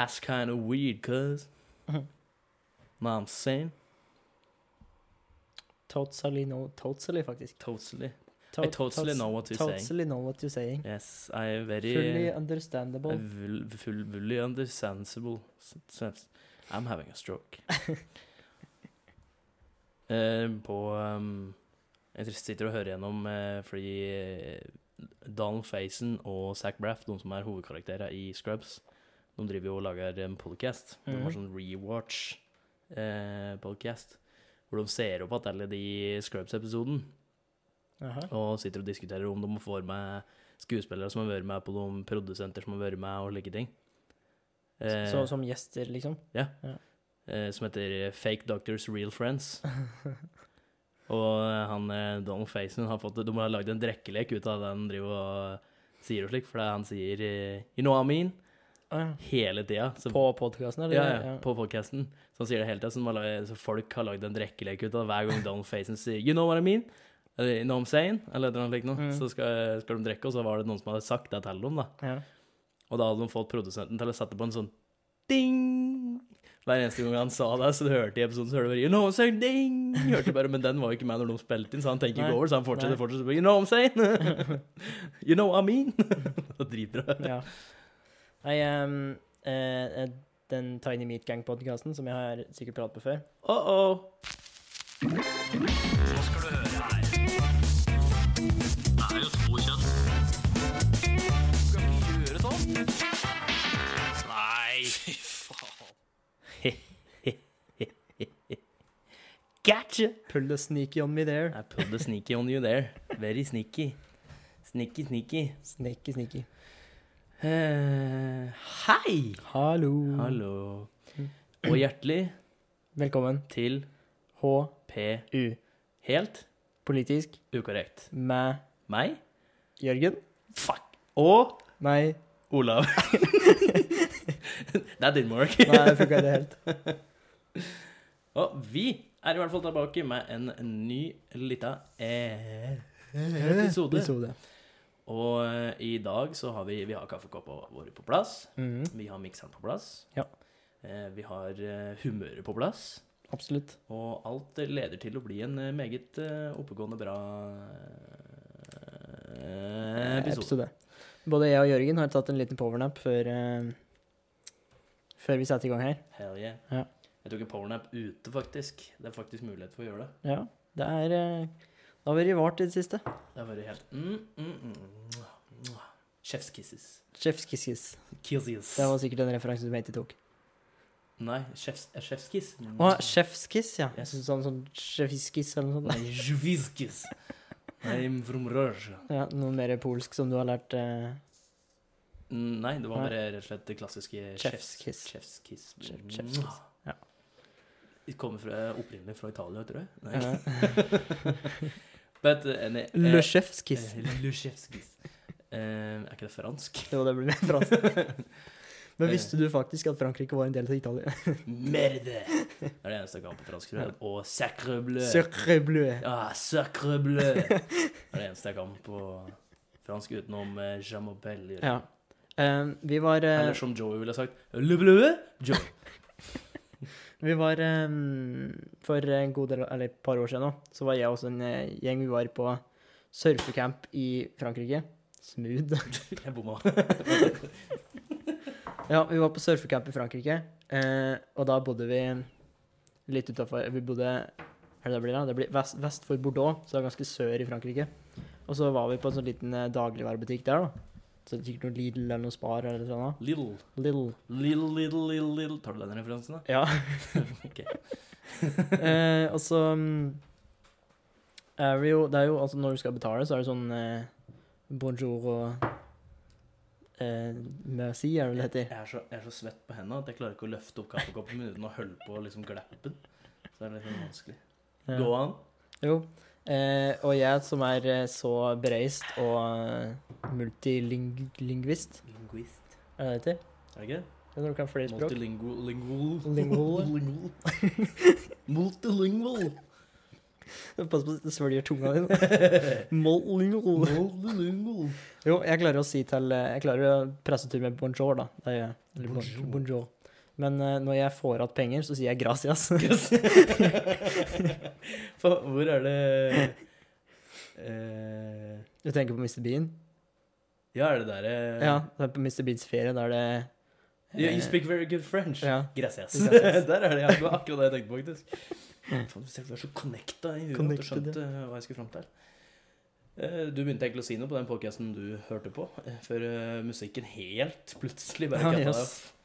That's kind of weird, cuz. Mhm. Know what I'm saying? Totally, no, totally, faktisk. Totally. To- I totally know what you're saying. Totally know what you're saying. Yes, I am very... Fully understandable. Full, full, fully understandable. I'm having a stroke. uh, på um, Jeg sitter og hører gjennom uh, fordi uh, Donald Faison og Zac Braff, de som er hovedkarakterer i Scrubs, de driver jo og lager en podcast. De har Mhm. sånn rewatch-podcast. hvor de ser opp at alle de Scrubs-episoden og sitter og diskuterer om de får med skuespillere som har vært med på noen produsenter som har vært med, og like ting. Eh, Så som gjester, liksom? eh, som heter Fake Doctors Real Friends. og eh, han eh, Donald Faison har fått De har lagd en drekkelek ut av det han driver og sier og slik, for han sier eh, You know what I mean? Ah, hele tida. På podkasten, eller? ja, ja, på podcasten. Så han sier det hele tida. Så, så folk har lagd en drekkelek ut av hver gang Donald Faison sier You know what I mean? Eller you know what I'm saying? Eller noe slikt. Mm. Så skal, skal de drikke, og så var det noen som hadde sagt det til dem, da. ja. Og da hadde de fått produsenten til å sette på en sånn ding hver eneste gang han sa det. Så du hørte i episoden, så hørte du bare You know what I'm saying? Ding! Hørte bare, Men den var jo ikke med når de spilte inn, så han tenker ikke over, så han fortsetter Nei. fortsetter. You know what I'm saying? you know what I mean? Det er Dritbra. ja. Nei, um, eh, den Tiny Meat Gang-podkasten som jeg har sikkert pratet på før. Uh-oh. Nå skal du høre her. Det er jo to kjønn. Skal ikke gjøre sånn. Nei, fy faen. Gotcha! Pull the sneaky on me there. I pull the sneaky on you there. Very sneaky. Sneaky, sneaky. Sneaky, sneaky. Eh, hei! Hallo. Hallo. Og hjertelig Velkommen. til HPU. Helt Politisk ukorrekt. med Meg Jørgen. Fuck. og Meg. Olav. That didn't work. Nei, det funka ikke helt. Og vi er i hvert fall tilbake med en ny lita eh, episode. Episode. Og eh, i dag så har vi, vi har kaffekoppene våre på plass. Mm. Vi har mikseren på plass. Ja. Eh, vi har eh, humøret på plass. Absolutt. Og alt leder til å bli en meget oppegående, bra episode. episode. Både jeg og Jørgen har tatt en liten powernap før, før vi setter i gang her. Hell yeah. Ja. Jeg tok en powernap ute, faktisk. Det er faktisk mulighet for å gjøre det. Ja, det er har vært vart i det siste. Det har vært helt mm, mm, mm. Chefskisses. Chef's kisses. Det var sikkert en referanse du jeg ikke tok. Nei, chef's, eh, chef's. Å, chef's kiss, ja. syns Sånn, sånn chefskiss eller noe sånt. Nei, chef's kiss. I'm from Russia. Ja, noe mer polsk som du har lært eh, Nei, det var bare rett og slett det klassiske chefskiss. chef's, kiss. Chef's. Chef- chef's ja. Det kommer fra, opprinnelig fra Italia, tror jeg. Nei. eh, But, uh, nei, eh, kiss. eh, Le chef's kiss. Eh, er ikke det fransk? Jo, det blir mer fransk. Men visste du faktisk at Frankrike var en del av Italia? Merde! Det er det eneste jeg kan på fransk. tror jeg. Og sacre bleu. Sacre bleu. Ah, sacre bleu. Det er det eneste jeg kan på fransk utenom Jean-Mobel. Ja. Eh, vi var eh, Eller som Joey ville sagt, le bleu, Joey. Vi var eh, For en god del, eller et par år siden nå, så var jeg også en eh, gjeng. Vi var på surfecamp i Frankrike. Smooth. Jeg bomma. Ja, vi var på surfecamp i Frankrike, eh, og da bodde vi litt utafor Vi bodde det blir, da? Det blir vest, vest for Bordeaux, så det er ganske sør i Frankrike. Og så var vi på en sånn liten eh, dagligvarebutikk der, da. Så det er sikkert noe Lidl eller noe Spar eller noe da. Lidl Lidl. Lidl, Lidl, Lidl, Lidl Tar du den referansen, da? Ja. Ok. eh, og så mm, er det jo Det er jo altså når du skal betale, så er det sånn eh, bonjour og eh, merci, er det vel det heter. Jeg er, så, jeg er så svett på hendene at jeg klarer ikke å løfte opp kaffekoppen uten å holde på liksom gleppen. Så det er litt sånn vanskelig. Ja. Gå an. Jo. Eh, og jeg som er eh, så bereist og eh, multilingvist, Linguist. er det det heter? Er det ikke det? Er når du kan flere språk. Multilingual. Lingual. Lingual. Lingual. Multilingual. Pass på at du svelger tunga di. Multilingual. Jo, jeg klarer å si til Jeg klarer å presse til med bonjour, da. Det er, eller Bonjour. bonjour. Men eh, når jeg får igjen penger, så sier jeg gracias. For hvor er det uh... Du tenker på Mr. Bean? Ja, er det der uh... Ja, det er på Mr. Beans ferie. Da er det You, you speak very good French. Ja. Gracias. Gracias. Der er det. Det var akkurat det jeg tenkte på, faktisk. Faen, du er så connecta i huet at du skjønte hva jeg skulle fram til. Du begynte egentlig å si noe på den podkasten du hørte på, før musikken helt plutselig bare katta deg yes.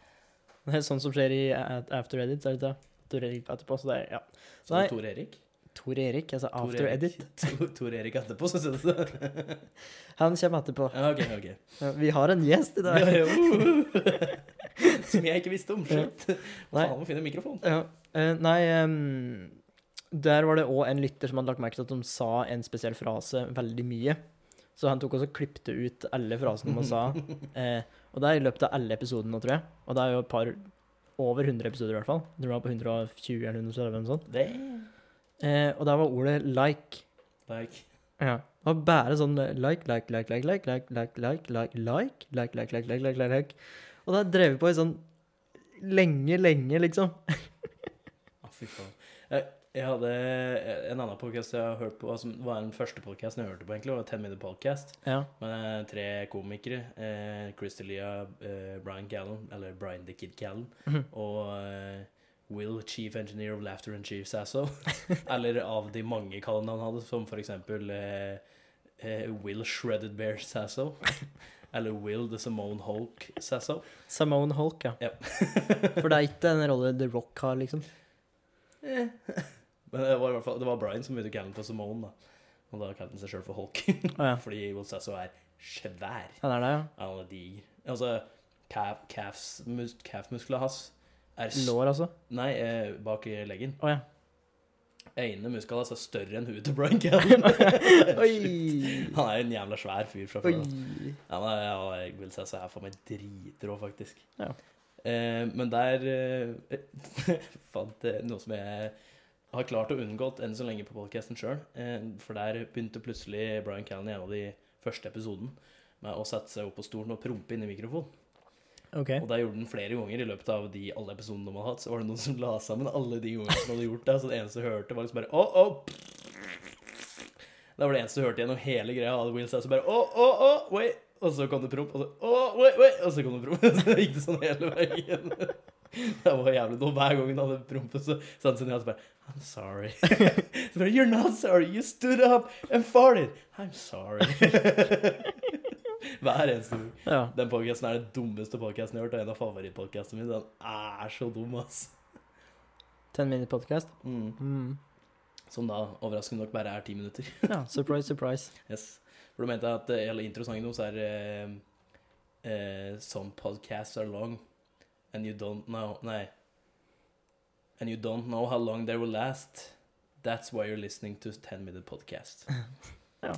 Det er sånn som skjer i After Edit, er det ikke? Tor Erik etterpå, så det er ja. Så Nei. Tor Erik? Tor Erik, altså Tor After Erik. Edit. Tor, Erik etterpå, så synes du? Han kommer etterpå. Ja, ok, ok. Vi har en gjest i dag. Ja, ja, uh. Som jeg ikke visste om. Hva faen, må finne en mikrofon. Ja. eh, nei um, Der var det òg en lytter som hadde lagt merke til at de sa en spesiell frase veldig mye. Så han tok også og klippte ut alle frasene de sa. Eh, og det er i løpet av alle episodene tror jeg. Og det er jo et par over 100 episoder i hvert fall. Du var på 120 eller 130 eller sånt. Det Eh, og der var ordet 'like'. like. Ja. Det var bare sånn eh, like, like, like, like, like, like, like, like, like, like, like, like, like, like, like, like, like. Og da drev vi på i sånn lenge, lenge, liksom. Å, fy faen. Jeg, hadde en annen podcast jeg har hørt på, som var den første podcasten jeg hørte på, egentlig, var 10 Minute Podcast. Ja. Med tre komikere. Eh, Chris D'Elia, eh, Brian Callen, eller Brian the Kid Callen, Mhm. og eh, Will, Chief Engineer of Laughter and Chief Sasso. eller av de mange kallenavn han hadde, som for eksempel eh, eh, Will Shredded Bear Sasso. eller Will the Simone Hulk Sasso. Simone Holk, ja. Ja. For det er ikke en rolle The Rock har, liksom. Eh. Men det var i hvert fall Det var Brian som begynte å kalle den for Simone, da. Og da kalte han seg sjøl for Hulk. Ja. Fordi Will Sasso er svær. Han er det, ja. Han er diger. Altså, calf, calfs, mus, calfmuskler hans er Lår, altså. Nei, eh, bak i leggen. Å ja. Øynene muskelen hans er større enn huet til Brian Callen. Han er en jævla svær fyr fra før. da. Ja, men ja, jeg vil si så er for meg dritrå, faktisk. Ja. Eh, men der eh, fant jeg noe som jeg har klart å unngått enn så lenge på podcasten sjøl. Eh, for der begynte plutselig Brian Callen i en av de første episoden med å sette seg opp på stolen og prompe inn i mikrofonen. Okay. Og det gjorde den flere ganger i løpet av de alle episodene de hadde hatt. Så var det noen som la sammen alle de gangene som hadde gjort det. Så det eneste du hørte, var liksom bare Å, å! Det var det eneste du hørte gjennom hele greia. Hadde Will Sass og bare Å, å, å, wait! Og så kom det promp, og så Å, wait, wait! Og så kom det promp. Så gikk det sånn hele veien. Det var jævlig dumt. Hver gang han hadde prompet, så sa han sånn i halsen bare I'm sorry. Så bare, You're not sorry. You stood up and farted. I'm sorry. Hver eneste gang. Ja. Den podcasten er den dummeste podkasten jeg har hørt, og en av favorittpodkastene mine. Den er så dum, ass. Ten minute podcast. Mm. Mm. Som da overraskende nok bare er ti minutter. Ja, surprise, surprise. Yes. For du mente at eh, hele introsangen deres er eh, eh, Some podcasts are long, and you don't know Nei. And you don't know how long they will last. That's why you're listening to 10 minute podcast. Ja.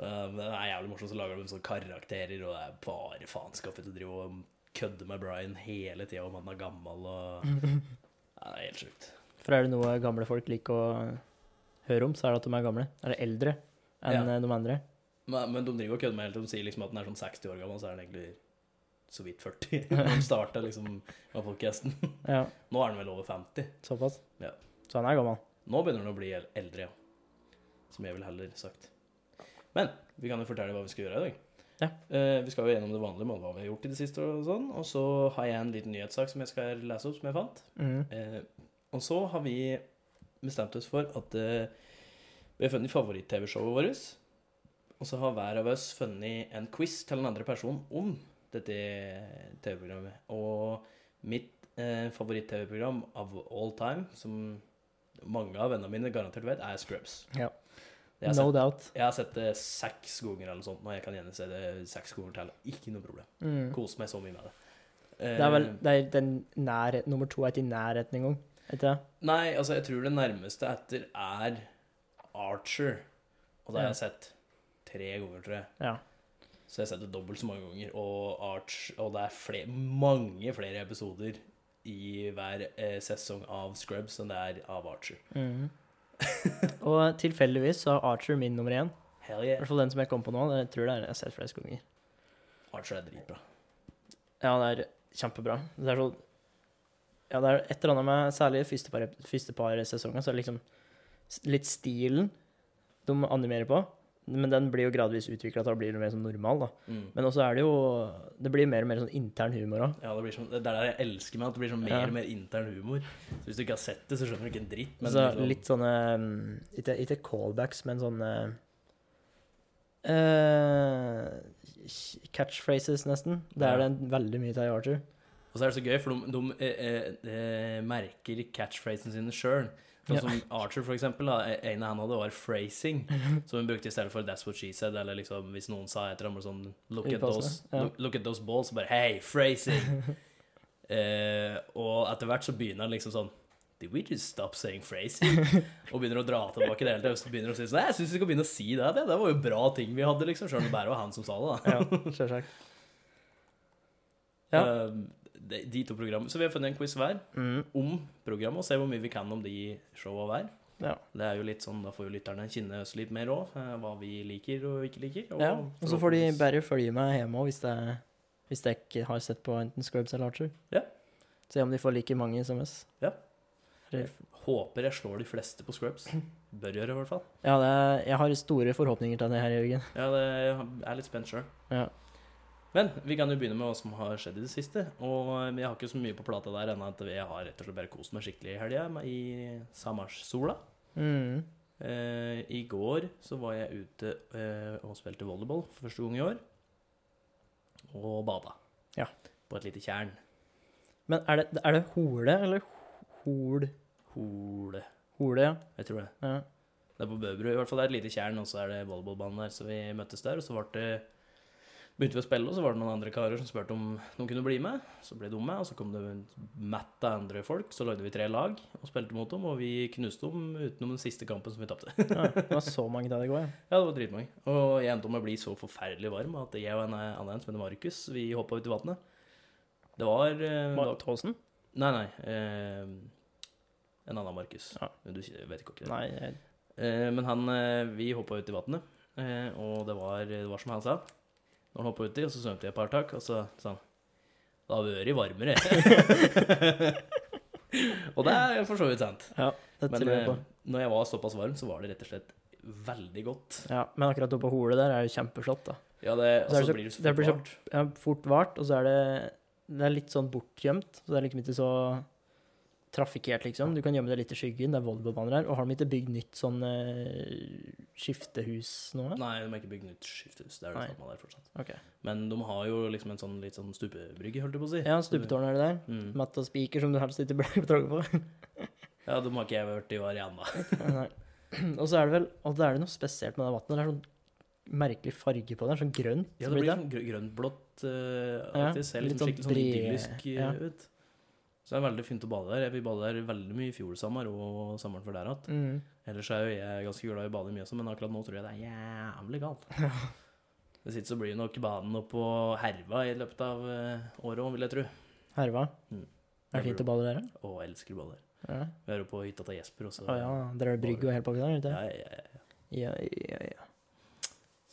Um, det er jævlig morsomt, så lager de sånne karakterer, og det er bare faenskap. å drive og kødde med Brian hele tida om han er gammel og ja, Det er helt sjukt. For er det noe gamle folk liker å høre om, så er det at de er gamle. Eller eldre enn Ja. eh, de andre. Men, men de driver og kødder med helt til De sier liksom at den er sånn 60 år gammel, så er den egentlig så vidt 40. da han starta liksom med podcasten. Ja, Nå er han vel over 50. såpass. Ja. Så han er gammel. Nå begynner han å bli eldre, ja. Som jeg ville heller sagt. Men vi kan jo fortelle hva vi skal gjøre i dag. Ja. Uh, vi skal jo gjennom det vanlige med hva vi har gjort i det siste. Og sånn Og så har jeg en liten nyhetssak som jeg skal lese opp, som jeg fant. Mm. Uh, og så har vi bestemt oss for at uh, vi har funnet favoritt-TV-showet vårt. Og så har hver av oss funnet en quiz til den andre personen om dette TV-programmet. Og mitt eh, favoritt-TV-program av all time, som mange av vennene mine garantert vet, er Scrubs. Ja. No sett, doubt. jeg har sett det seks ganger eller noe sånt, og jeg kan gjerne se det seks ganger til. Ikke noe problem. Mm. Kose meg så mye med det. Det er vel Eh, det er den nærhet, Nummer to er ikke i nærheten engang. Nei, altså jeg tror det nærmeste etter er Archer. Og det har jeg sett tre ganger, tror jeg. Ja. Så jeg har sett det dobbelt så mange ganger. Og, Arch, og det er flere, mange flere episoder i hver eh, sesong av Scrubs enn det er av Archer. Mhm. Og tilfeldigvis så er Archer min nummer én. Hell I hvert fall den som jeg kom på nå. Jeg tror det er jeg har sett flest ganger. Archer er dritbra. Ja, det er kjempebra. Det er så Ja, det er et eller annet med Særlig første par, første par sesonger, så er det liksom litt stilen de animerer på. Men den blir jo gradvis utvikla til å bli mer sånn normal, da. Mm. Men også er det jo Det blir mer og mer sånn intern humor òg. Ja, det, blir sånn, det er der jeg elsker meg, at det blir sånn mer Ja. og mer intern humor. Så hvis du ikke har sett det, så skjønner du ikke en dritt. Men Så liksom- litt sånne mm, Ikke, ikke callbacks, men sånne uh, Catchphrases, nesten. Det er det veldig mye av i Arthur. Og så er det så gøy, for de, de eh, eh, merker catchphrasene sine sjøl. Sånn som Archer, for eksempel. Da, en av henne hadde, var phrasing. Som hun brukte i stedet for 'that's what she said', eller liksom hvis noen sa et eller annet sånn look at, those, look, 'Look at those balls', bare 'Hey, phrasing'. eh, og etter hvert så begynner han liksom sånn Did we just stop saying phrasing? og begynner å dra tilbake det hele tida. Og begynner å si sånn jeg syns vi skal begynne å si det. Det, det var jo bra ting vi hadde, liksom. Sjøl om det bare var han som sa det, da. Ja. Ja. Eh, de, to programmene. Så vi har funnet en quiz hver Mm, om programmet, og se hvor mye vi kan om de showa hver. ja. Det er jo litt sånn, Da får jo lytterne kjenne oss litt mer òg, hva vi liker og ikke liker. Og ja. Og så får de bare følge med hjemme hvis, jeg, hvis jeg ikke har sett på enten Scrubs eller Archer. Ja. Se om de får like mange SMS. Ja. Jeg Håper jeg slår de fleste på Scrubs. Bør gjøre, i hvert fall. Ja, det er, jeg har store forhåpninger til det her, Jørgen. Ja, det, jeg er litt spent sjøl. Ja. Men vi kan jo begynne med hva som har skjedd i det siste. Og jeg har ikke så mye på plata der ennå at jeg har rett og slett bare kost meg skikkelig i helga i Samarssola. Mm. Eh, I går så var jeg ute eh, og spilte volleyball for første gang i år. Og bada. Ja. På et lite tjern. Men er det, er det hole eller hol? Hole. Hole, ja. Jeg tror det. ja. Det er på Bøbru. I hvert fall det er et lite tjern, og så er det volleyballbanen der. Så vi møttes der, og så ble det begynte vi å spille, og så var det noen andre karer som spurte om noen kunne bli med. Så ble de med, og så kom det matt av andre folk. Så lagde vi tre lag og spilte mot dem, og vi knuste dem utenom den siste kampen som vi tapte. ja. Det var så mange der i går, ja. Ja, det var dritmange. Og jeg endte opp med å bli så forferdelig varm at jeg og en annen en som heter Markus, vi hoppa ut i vannet. Det var eh, da- Tåsen? Nei, nei. Eh, en annen Markus. Ja. Du vet ikke det. Nei. jeg- Eh, men han eh, Vi hoppa ut i vannet, eh, og det var, det var som han sa. Når han hoppa uti, og så svømte jeg et par tak, og så sa han Det har vært varmere. og det er for så vidt sant. Ja, det Men tror jeg eh, på. når jeg var såpass varm, så var det rett og slett veldig godt. Ja, men akkurat oppe holet hole der er jo kjempeflott, da. Ja, det, Så altså, det så- blir det så det blir så- fort vart. Ja, fort vart, og så er det Det er litt sånn bortgjemt, så det er liksom ikke så trafikkert, liksom. Du kan gjemme deg litt i skyggen, det er volleyballbaner her. Og har de ikke bygd nytt sånn uh, skiftehus nå? da? Nei, de har ikke bygd nytt skiftehus. Det er det samme der fortsatt. Okay. Men de har jo liksom en sånn litt sånn stupebrygge, holdt jeg på å si. Ja, stupetårn er det der. Mm. Matt og spiker som du helst ikke blir tråkket på. Ja, de har ikke jeg hørt i år igjen, da. Og så er det vel Og da er det noe spesielt med det vannet. Det er sånn merkelig farge på er sånn grønt. Ja, det blir sånn grø- grønt-blått uh, Ja, Det ser litt litt sånn skikkelig sånn idyllisk eh, ja. ut. Så det er veldig fint å bade der. Jeg vil bade der veldig mye i fjor sommer og sommeren før der igjen. Mm. Ellers er jo jeg ganske glad i å bade mye også, men akkurat nå tror jeg det er jævlig galt. Det ikke så blir nok baden oppå Herva i løpet av eh, året òg, vil jeg tro. Herva. Mm. Er det fint å bade der? Og jeg elsker å bade der. Ja. Vi er jo på hytta til Jesper, også. Å ja. Dere har brygg og hele pakka der, ja, ja, ja, ja. Ja, ja, ja.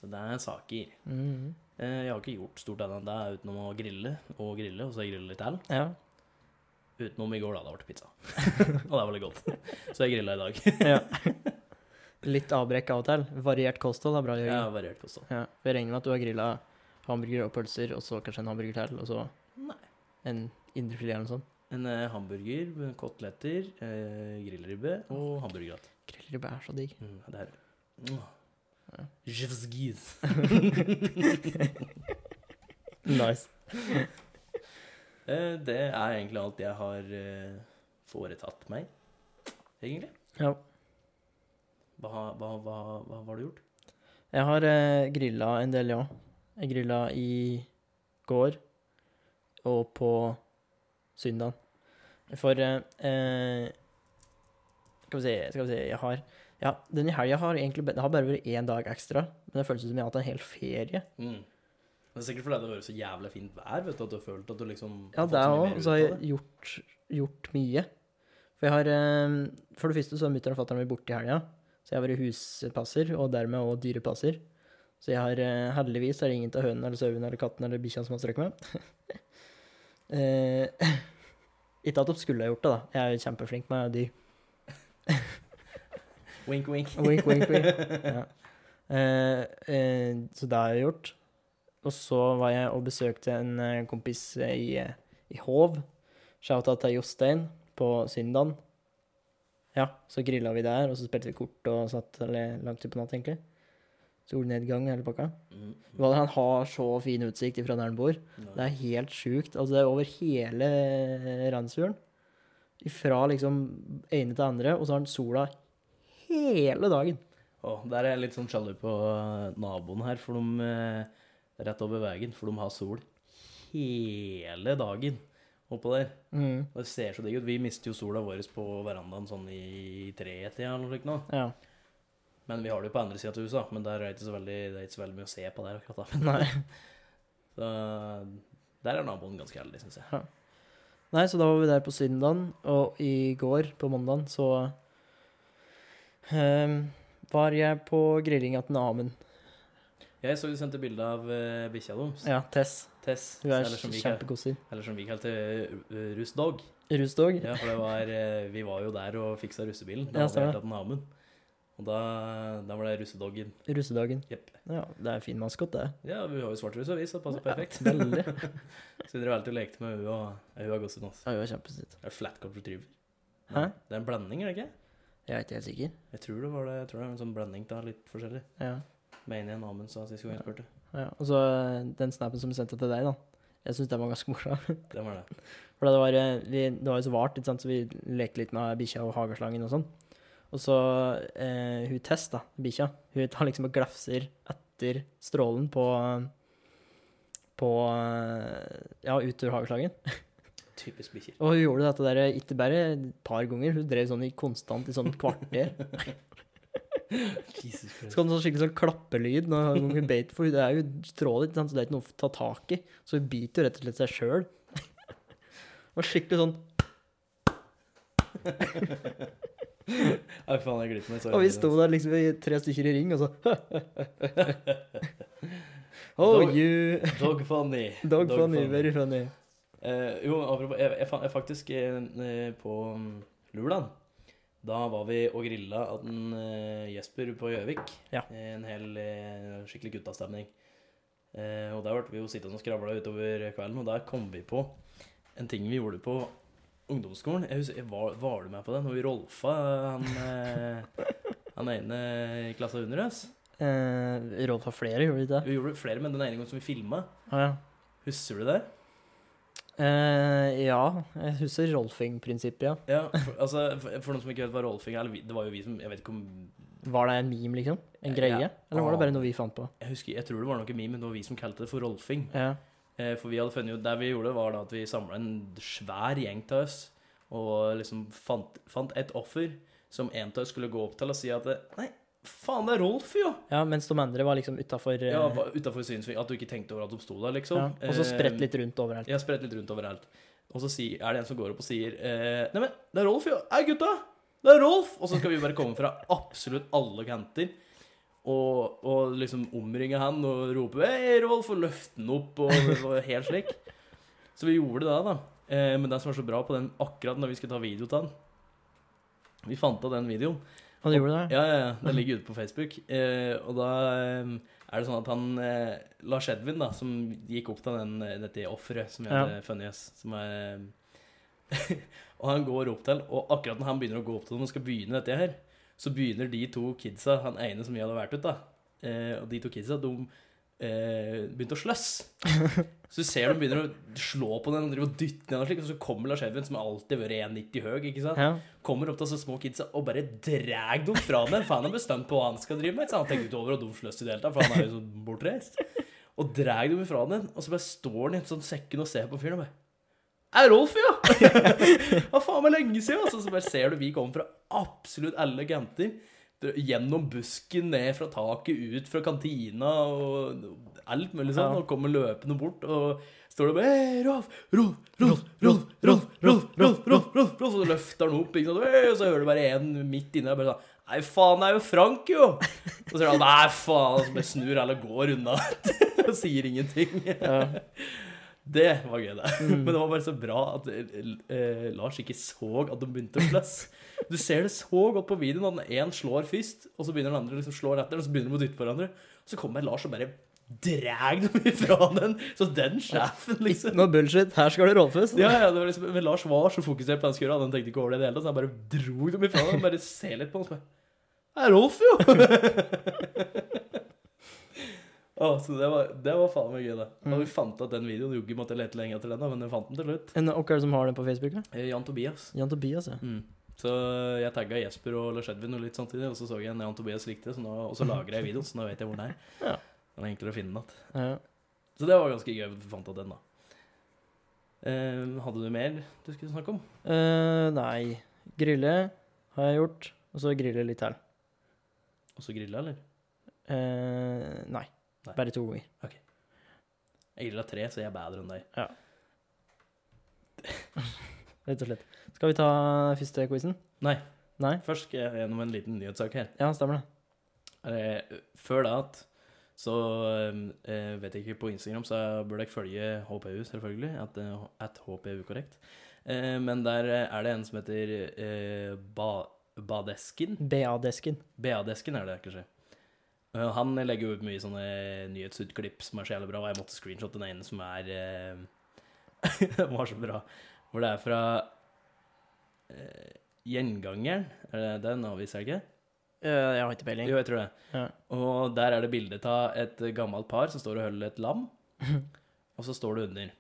Så det er saker. Mm. Eh, Jeg har ikke gjort stort annet enn det utenom å grille og grille, og så grille litt til. Ja. Utenom i går, da. Det ble pizza. og det var litt godt. Så jeg grilla i dag. ja. Litt avbrekk av og til. Variert kosthold er bra, Jørgen. Ja, variert kosthold. Ja. Jeg regner med at du har grilla hamburger og pølser, og så kanskje en hamburger til, og så Nei. en indrefilet eller noe sånt. En eh, hamburger, koteletter, eh, grillribbe og hamburgergrat. Grillribbe er så digg. Mm, det er mm. Ja. Nice. Eh, det er egentlig alt jeg har eh, foretatt meg, egentlig. Ja. Hva, hva, hva, hva har du gjort? Jeg har eh, grilla en del, ja. Jeg grilla i går og på søndag. For eh, eh, Skal vi se, skal vi se Jeg har ja, denne helga har egentlig det har bare vært én dag ekstra, men det føles som jeg har hatt en hel ferie. Mm. Det er sikkert fordi det har vært så jævlig fint vær, vet du, at du har følt at du liksom Ja, det òg. Og Så har jeg gjort, gjort mye. For jeg har eh, For det første så har mutter'n og fatter'n vært borte i helga, så jeg har vært huspasser, og dermed òg dyrepasser. Så jeg har eh, heldigvis er det ingen av hønene eller sauene eller kattene eller bikkja som har strøket meg. eh, ikke at de skulle ha gjort det, da. Jeg er jo kjempeflink med dyr. Wink, wink. Wink, wink, wink. Ja. Eh, eh, så det har jeg gjort. Og så var jeg og besøkte en eh, kompis i, eh, i Hov. Shouta til Jostein på Syndan. Ja, så grilla vi der, og så spilte vi kort og satt langt ut på natt, egentlig. Solnedgang hele pakka. Mm. Hva Han har så fin utsikt ifra der han bor. Det er helt sjukt. Altså, det er over hele Randsfjorden. Ifra liksom ene til andre, og så har han sola hele dagen. Å, der er jeg litt sånn sjalu på eh, naboen her, for de eh, rett over veien, for de har sol hele dagen oppå der. Mm. Og det ser så digg ut. Vi mister jo sola vår på verandaen sånn i tretida eller noe slikt. Ja. Men vi har det jo på andre sida av huset, men der er det ikke så veldig, det er ikke så veldig mye å se på der akkurat da. Nei. Så der er naboen ganske heldig, syns jeg. Nei, så da var vi der på søndagen, og i går, på mandagen, så um, var jeg på grillinga til Amund. Jeg så du sendte bilde av uh, bikkja deres. Ja, Tess. Tess. Hun er kjempekosig. eller som vi kalte uh, Russdog. Russdog? Ja, for det var, uh, vi var jo der og fiksa russebilen. Da Ja, hadde vi stemmer. den Amund. Og da, da var det russedoggen. Russedagen. Yep. Ja, det er en fin maskot, det. Ja, vi har jo svart russ og vis, så det passer perfekt. Ja, veldig. Så drev alltid lekte med hun og hun har gått også. Ja, hun er kjempesøt. Det er flatcop retriever. Hæ? Det er en blanding, er det ikke? Jeg er ikke helt sikker. Jeg tror det var det. Jeg tror det er en sånn blanding av litt forskjellig. Ja. Mener jeg Amund sa sist gang jeg spurte. ja. Og så eh, den snappen som jeg sendte til deg, da. Jeg syns den var ganske morsom. Det var det. For det var, eh, vi, det var jo så vart, ikke sant? så vi lekte litt med bikkja og hageslangen og sånn. Og så eh, hun Tess, da, bikkja, hun tar liksom og glefser etter strålen på på eh, Ja, utover ur hageslangen. Typisk bikkjer. Og hun gjorde dette der ikke bare et par ganger, hun drev sånn i konstant i sånn kvarter. Så kan du sånn skikkelig sånn klappelyd når hun beit, for det er jo sant, så det er ikke noe å ta tak i. Så hun biter jo rett og slett seg sjøl. Og skikkelig sånn Nei, faen, jeg meg. Sorry. Og vi sto der liksom i tre stykker i ring, og så Oh, Dog- you Dog funny. Dog funny, very funny. Uh, jo, apropos, jeg, jeg, jeg faktisk eh, på um, Lurland Da var vi og grilla av en eh, Jesper på Gjøvik. Ja. En hel eh, skikkelig guttastemning. Eh, og der ble vi jo sittende og skravla utover kvelden, og der kom vi på en ting vi gjorde på ungdomsskolen. Jeg husker, var, var du med på det når vi rolfa han, han ene i klassa under oss? Eh, rolfa flere, gjorde vi ikke det? Vi gjorde flere, men den ene gangen som vi filma. Ah, ja. Husker du det? Eh, ja, jeg husker Rolfing-prinsippet, ja. Ja, for, altså, for, for noen som ikke vet hva rolfing er, det var jo vi som Jeg vet ikke om Var det en meme, liksom? En greie? Ja. Eller var det bare noe vi fant på? Jeg husker, jeg tror det var noe meme, men det var vi som kalte det for rolfing. Ja. Eh, for vi hadde funnet ut Det vi gjorde, var da at vi samla en svær gjeng til oss, og liksom fant, fant et offer som en av oss skulle gå opp til og si at Nei, faen, det er Rolf, jo! ja, mens de andre var liksom utafor Ja, utafor synsvinkel. At du ikke tenkte over at de sto der, liksom. ja. Og så spredt Eh, litt rundt overalt. Ja, spredt litt rundt overalt. Og så er det en som går opp og sier eh, Neimen, det er Rolf, jo! Hei, gutta! Det er Rolf! Og så skal vi bare komme fra absolutt alle kanter. Og, og liksom omringe han og rope 'Hei, Rolf!' og løfte han opp og og helt slik. Så vi gjorde det, da. Eh, men det som var så bra på den akkurat når vi skulle ta video til han Vi fant av den videoen. Du gjorde det? Ja, ja, ja. Det ligger ute på Facebook. Eh, og da eh, er det sånn at han eh, Lars Edvin, da, som gikk opp til den, eh, dette offeret som vi Ja. hadde funnet oss, som er Og han går opp til, og akkurat når han begynner å gå opp til dem og skal begynne dette her, så begynner de to kidsa, han ene som vi hadde vært ute, da, eh, og de to kidsa, de eh, begynte å sløss. Så du ser de begynner å slå på den og driver og dytte ned og slik, og så kommer Lars Edvin, som alltid har vært 1,90 høy, ikke sant? Ja. kommer opp til så små kidsa og bare drar dem fra den. For han har bestemt på hva han skal drive med. Så han tenker ikke over at de sløss i det hele tatt, for han er jo sånn bortreist. Og drar dem fra den, og så bare står han i en sånn sekken og ser på fyren og bare Er Rolf, ja! Hva faen meg lenge siden? Altså, så bare ser du vi kommer fra absolutt alle kanter. Gjennom busken, ned fra taket, ut fra kantina og alt mulig sånn. Ja. Og kommer løpende bort og står og bare Rolf! Rolf! Rolf! Rolf! Rolf! Rolf! Rolf! Rolf! Rolf! Rolf! Og så løfter han opp, ikke sant? Og så hører du bare en midt inne der bare sånn Nei, faen, det er jo Frank, jo! Og så sier han nei, faen, og så bare snur alle går unna og sier ingenting. Ja. Det var gøy, det. Men det var bare så bra at eh, Lars ikke så at de begynte å slåss. Du ser det så godt på videoen at den én slår først, og så begynner den andre liksom slår etter, og så begynner de å dytte på hverandre. Så kommer Lars og bare drar dem ifra den. Så den sjefen, liksom. Noe bullshit. Her skal det rolfes. Ja, ja, det liksom, men Lars var så fokusert på den skura, han tenkte ikke over det i det hele tatt, så han bare dro dem ifra den, bare se litt på den, så bare Det er Rolf, jo! Å, så det var, det var faen meg gøy, det. Da vi fant at den videoen Jogge måtte lete lenge etter den, men vi fant den til slutt. En, og hva er det som har den på Facebook? da? Eh, Jan Tobias. Jan Tobias, ja. Mm. Så jeg tagga Jesper og Lars Edvin og litt samtidig, og så så jeg en Jan Tobias likte, så nå, og så lagra jeg videoen, så nå vet jeg hvor den er. Ja. Det er enklere å finne den igjen. ja. Så det var ganske gøy at vi fant at den, da. Eh, hadde du mer du skulle snakke om? Uh, nei. Grille har jeg gjort, og så grille litt til. Også grille, eller? Uh, nei. Nei. Bare to ganger. Jeg grilla tre, så jeg er bedre enn deg. Rett og slett. Skal vi ta første quizen? Nei, Nei? først skal jeg gjennom en liten nyhetssak her. Ja, stemmer det. Eh, før da at så eh, vet jeg ikke, på Instagram så bør dere følge HPU, selvfølgelig. At, eh, at HPU korrekt. Eh, men der er det en som heter eh, ba, Badesken. BA-desken. BA-desken er det, kanskje. Eh, Han legger jo ut mye sånne nyhetsutklipp som er så jævlig bra, og jeg måtte screenshotte den ene som er eh, Den var så bra. Hvor det er fra eh, Gjengangeren. Er det den avisa, ikke? Eh, jeg har ikke peiling. Jo, jeg tror det. Ja. Og der er det bilde av et gammelt par som står og holder et lam. Og så står det under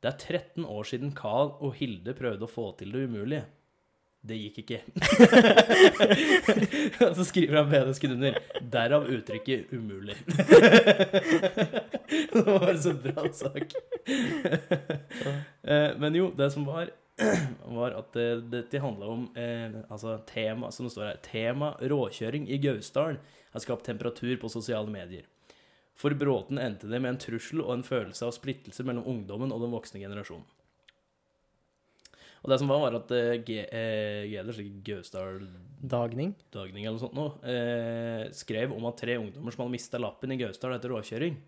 Det er 13 år siden Carl og Hilde prøvde å få til det umulige. Det gikk ikke. og så skriver han BD-skud under. Derav uttrykket 'umulig'. det var så bra sak. Eh, Men jo, det som var, var at eh, dette handla om eh, altså tema, som det står her, tema råkjøring i Gausdal har skapt temperatur på sosiale medier. For Bråten endte det med en trussel og en følelse av splittelse mellom ungdommen og den voksne generasjonen. Og det som var, var at uh, G, eh, Geder, Gausdal Dagning. Dagning eller noe sånt nå, eh, skrev om at tre ungdommer som hadde mista lappen i Gausdal etter råkjøring.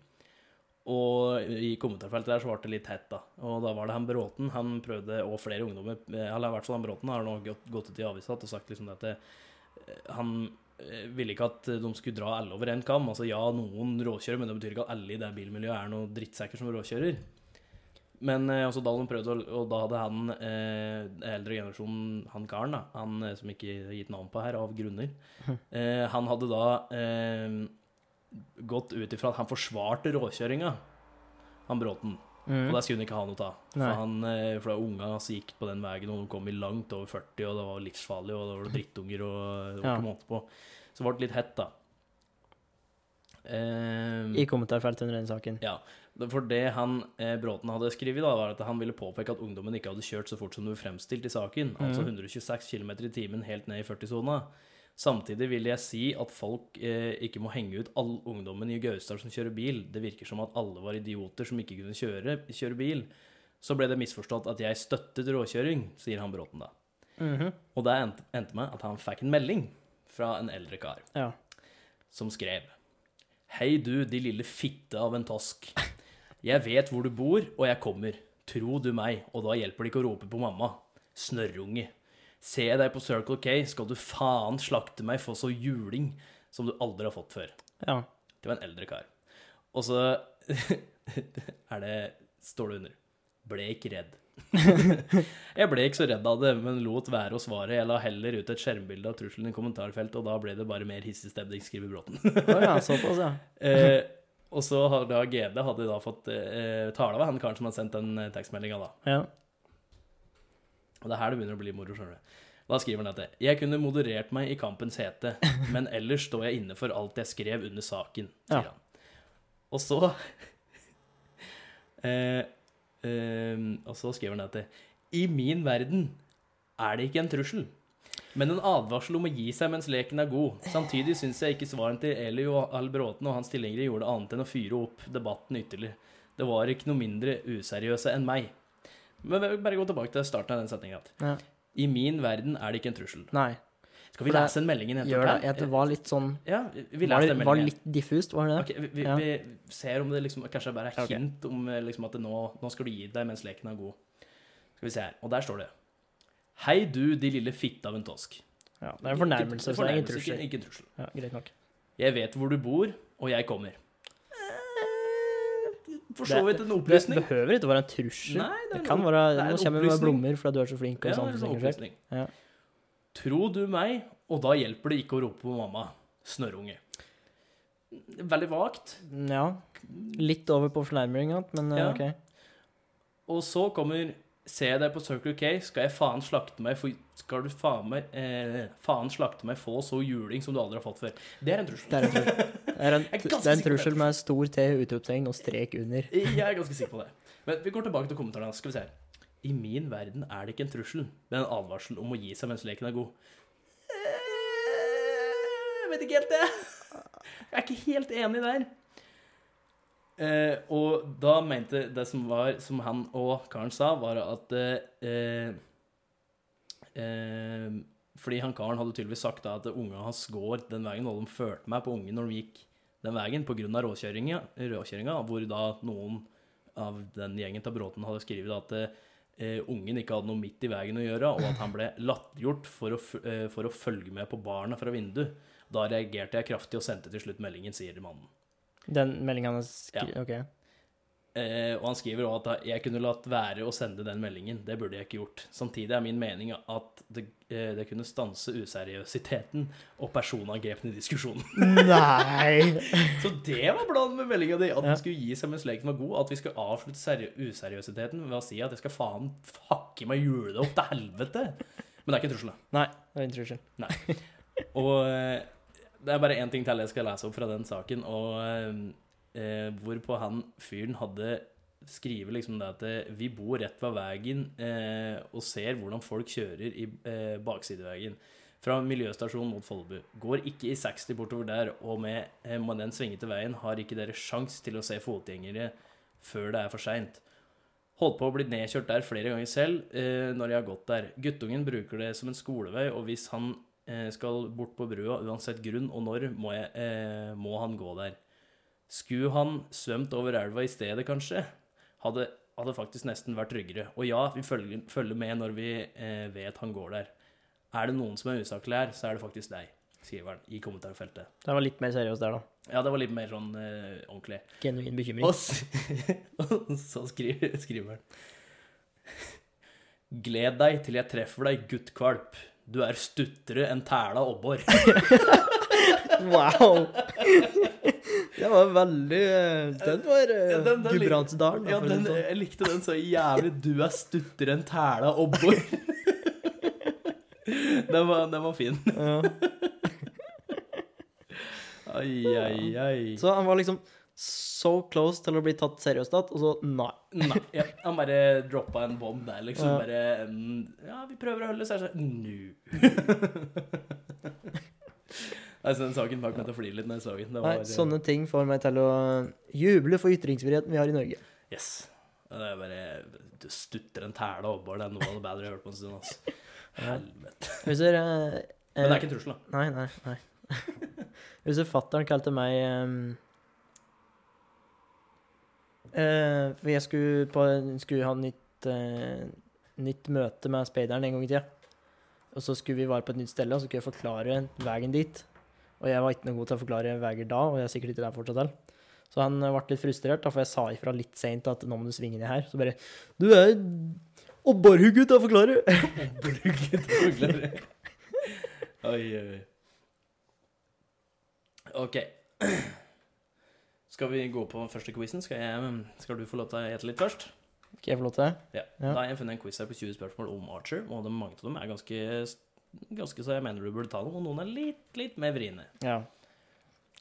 Og i kommentarfeltet der så ble det litt hett, da. Og da var det han Bråten. Han prøvde, og flere ungdommer eh, Eller i hvert fall han Bråten har nå gått, gått ut i avisa og sagt liksom at det, han ville ikke at de skulle dra alle over en kam. Altså ja, noen råkjører, men det betyr ikke at alle i det bilmiljøet er noen drittsekker som råkjører. Men eh, også da prøvde, å- og da hadde han, eh, eldre generasjonen, han karen, da, han eh, som ikke er gitt navn på her, av grunner, eh, han hadde da eh, gått ut ifra at han forsvarte råkjøringa, han Bråten. Mm. Og det skulle han ikke ha noe av. Nei. For, han, eh, for da unga som gikk på den veien, og de kom i langt over 40, og det var livsfarlig, og det var drittunger, og det var Ja. ikke måte på. Så det ble litt hett, da. Eh, I kommentarfeltet under den saken. ja, for det han eh, Bråten hadde skrevet, da, var at han ville påpeke at ungdommen ikke hadde kjørt så fort som det var fremstilt i saken, altså 126 km i timen helt ned i 40-sona. Samtidig vil jeg si at folk eh, ikke må henge ut all ungdommen i Gausdal som kjører bil. Det virker som at alle var idioter som ikke kunne kjøre, kjøre bil. Så ble det misforstått at jeg støttet råkjøring, sier han Bråten da. Mhm. Og det endte, endte med at han fikk en melding fra en eldre kar Ja. som skrev Hei du, de lille fitte av en tosk. Jeg vet hvor du bor, og jeg kommer. Tro du meg, og da hjelper det ikke å rope på mamma. Snørrunge. Ser jeg deg på Circle K, skal du faen slakte meg for så juling som du aldri har fått før. ja. Det var en eldre kar. Og så er det Står det under. Ble ikke redd. jeg ble ikke så redd av det, men lot være å svare. Jeg la heller ut et skjermbilde av trusselen i kommentarfeltet, og da ble det bare mer hissig stemning, skriver Bråten. oh ja, såpass, ja. Og så har da GD hadde da fått eh, tale av han karen som hadde sendt den eh, tekstmeldinga, da. ja. Og det er her det begynner å bli moro, skjønner du. Da skriver han dette. Jeg kunne moderert meg i kampens hete, men ellers står jeg inne for alt jeg skrev under saken, sier Ja. han. Og så eh, eh, Og så skriver han dette. I min verden er det ikke en trussel, men en advarsel om å gi seg mens leken er god. Samtidig syns jeg ikke svaren til Eli og Albråten og hans tilhengere gjorde annet enn å fyre opp debatten ytterligere. Det var ikke noe mindre useriøse enn meg. Men vi vil bare gå tilbake til starten av den setninga. Ja. I min verden er det ikke en trussel. Nei, Skal vi det- lese en melding gjør det. Jeg, det var litt sånn Ja, vi- Var det var litt diffust, var det det? Ok, vi, Ja. vi ser om det liksom kanskje bare er hint hint om eh, liksom at det nå, nå skal du gi deg mens leken er god. Skal vi se her. Og der står det Hei du, de lille fitte av en tosk. Ja, det er en fornærmelse, så det er ingen trussel. Ikke, ikke en trussel. Ja, greit nok. Jeg vet hvor du bor, og jeg kommer. For så vidt en Det behøver ikke å være en trussel. Nei, det, Det kan være det Nå kommer vi med blommer fordi du er så flink og Ja, det er en opplysning. Ja. Tro du meg, og da hjelper det ikke å rope på mamma. Snørrunge. Veldig vagt. Ja. Litt over på fornærming men eh, Ja. OK. Og så kommer Ser jeg deg på Circle K, skal jeg faen slakte meg for Skal du faen meg eh, Faen slakte meg få så juling som du aldri har fått før. Det er en trussel. Det er en trussel, det er en, det er en trussel med stor T, utropstegn og strek under. Jeg er ganske sikker på det. Men vi går tilbake til kommentarene. Skal vi se her. I min verden er det ikke en trussel, men en advarsel om å gi seg mens leken er god. Eh, Jeg vet ikke helt det. Jeg er ikke helt enig der. Eh, og da mente det som var, som han og karen sa, var at eh, eh, Fordi han karen hadde tydeligvis sagt da at unga hans går den veien, og de følte meg på ungen når de gikk den veien pga. råkjøringa, råkjøringa, hvor da noen av den gjengen til Bråten hadde skrevet at eh, ungen ikke hadde noe midt i veien å gjøre, og at han ble latterliggjort for, eh, for å følge med på barna fra vinduet. Da reagerte jeg kraftig og sendte til slutt meldingen, sier mannen. Den meldinga han skrev OK. Eh, og han skriver også at jeg kunne latt være å sende den meldingen. Det burde jeg ikke gjort. Samtidig er min mening at det, eh, det kunne stanse useriøsiteten og personangrepene i diskusjonen. Nei! Så det var planen med meldinga di. At Ja. den skulle gi seg mens leken var god. At vi skulle avslutte seri useriøsiteten ved å si at jeg skal faen hakke meg hjulet opp til helvete. Men det er ikke en trussel, da. Nei, det er en trussel. Og eh, det er bare én ting til jeg skal lese opp fra den saken, og eh, hvorpå han fyren hadde skrevet liksom det at eh, vi bor rett ved veien eh, og ser hvordan folk kjører i eh, baksidevegen. Fra miljøstasjonen mot Follebu. Går ikke i 60 bortover der, og med, eh, med den svingete veien har ikke dere sjans til å se fotgjengere før det er for seint. Holdt på å bli nedkjørt der flere ganger selv eh, når jeg har gått der. Guttungen bruker det som en skolevei, og hvis han eh, skal bort på brua, uansett grunn og når, må, jeg, eh, må han gå der. Skulle han svømt over elva i stedet, kanskje, hadde, hadde faktisk nesten vært tryggere. Og ja, vi følger, følger med når vi eh, vet han går der. Er det noen som er usaklig her, så er det faktisk deg, skriver han i kommentarfeltet. Det var litt mer seriøst der, da. Ja, det var litt mer sånn eh, ordentlig. Genuin bekymring. Og og så skriver, skriver han Gled deg til jeg treffer deg, guttkvalp. Du er stuttere enn tæla abbor. Wow! Det var veldig eh, Den var Ja, lik- Gudbrandsdalen. Ja, den, sånn. jeg likte den så jævlig. Du er stuttere enn tæla abbor. Den var, den var fin. Ja. Ai, ai, ai. Så han var liksom so close til å bli tatt seriøst igjen, og så nei. Nei, ja, han bare droppa en bomb der, liksom. Ja. Bare mm, Ja, vi prøver å holde seg sånn «Nei, altså, den saken bak meg til å flire litt når jeg så den. Det nei. Sånne ting får meg til å juble for ytringsfriheten vi har i Norge. Yes. Det er bare Du stutter en tæle over. Det er noe av det bedre jeg har hørt på en stund. Altså. Helvete. Husker eh, Men det er ikke en trussel, da. Nei, nei, nei. Husker fatter'n kalte meg ehm, eh, For jeg skulle, på, skulle ha nytt, uh, nytt møte med speideren en gang i tida. Og så skulle vi være på et nytt sted, og så skulle jeg forklare veien dit. Og jeg var ikke noe god til å forklare veier da, og jeg er sikkert ikke der fortsatt heller. Så han eh, ble litt frustrert, da, for jeg sa ifra litt seint at nå må du svinge ned her. Så bare Du er obbarhugget til å forklare! Oi, oi, oi. OK. Skal vi gå på første quizen? Skal, jeg, skal du få lov til å gjette litt først? Skal jeg få lov til det? Ja. Da har jeg funnet en quiz her på 20 spørsmål om Archer, og mange av dem er ganske, ganske så jeg mener du burde ta dem, og noen er litt, litt mer vriene. Ja.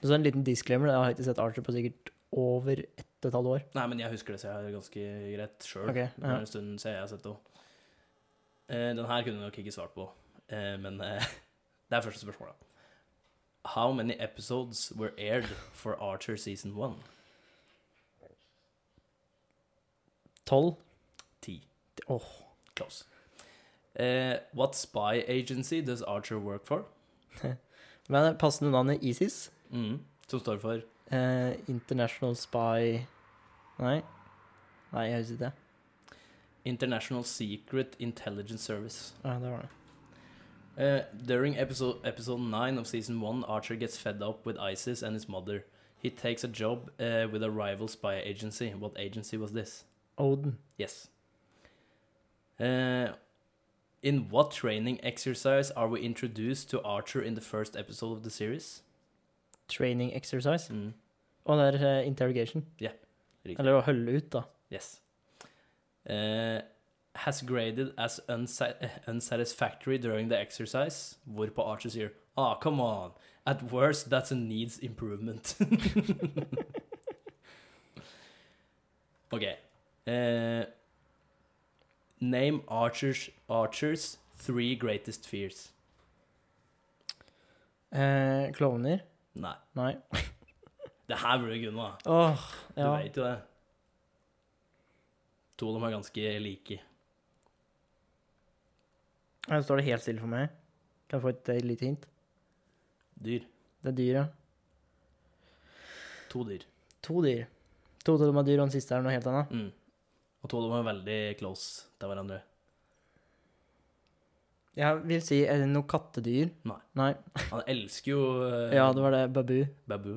Så en liten disclaimer. Jeg har ikke sett Archer på sikkert over ett og et halvt år. Nei, men jeg husker det, så jeg har ganske greit sjøl. Ok, Det ja. er en stund siden jeg har sett det. Eh, den her kunne du nok ikke svart på, eh, men eh, det er første spørsmål, da. How many episodes were aired for Archer season 1? Tolv? Ti. Åh. Close. Uh, what spy agency does Archer work for? Men passende navnet ISIS. Mm. Som står for Eh, International Spy Nei. Nei, jeg husker ikke det. International Secret Intelligence Service. Ja, det var det. Uh, during episode episode nine of season one, Archer gets fed up with ISIS and his mother. He takes a job uh, with a rival spy agency. What agency was this? Odin. Yes. Uh, in what training exercise are we introduced to Archer in the first episode of the series? Training exercise. Mm. Og det er eh, interrogation. Yeah. Eller å holde ut, da. Yes. Uh, has graded as unsatisfactory during the exercise, hvorpå Archer sier Ah, come on. At worst, that's a needs improvement. ok. Uh, name Archer's, Archer's three greatest fears. Eh, klovner? Nei. Nei. Det her burde du kunne, da. Åh, Du veit jo det. To av dem er ganske like. Her står det helt stille for meg. Kan jeg få et et lite hint? Dyr. Det er dyr, ja. To dyr. To dyr. To av dem er dyr, og den siste er noe helt annet. Mm. Og to av dem er veldig close til hverandre. Jeg vil si, er det noe kattedyr? Nei. Nei. Han elsker jo uh, Ja, det var det. Babu. babu.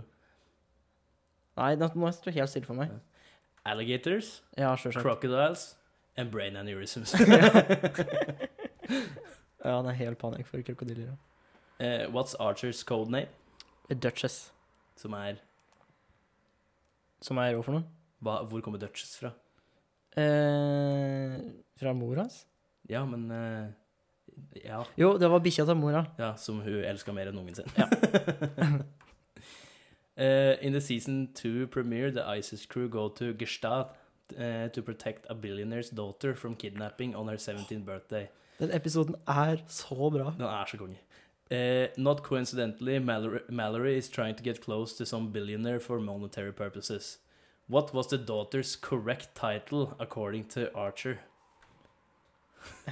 Nei, det må stå helt stille for meg. Alligators, Ja, selvsagt. crocodiles and brain aneurysms. Ja, han er helt panikk for krokodiller. ja. Eh, what's Archers code name? A Duchess. Som er Som er hva for noe? hva, Hvor kommer Duchess fra? Uh, fra mor hans? Ja, men uh, Ja. Jo, det var bikkja til mora. Ja, som hun elska mer enn ungen sin. Ja. In the season two premiere, the ISIS crew go to Gestad to protect a billionaire's daughter from kidnapping on her 17th birthday. Den episoden er så bra. Den er så konge. Uh, not coincidentally, Mallory, Mallory is trying to get close to some billionaire for monetary purposes. What was the daughter's correct title according to Archer?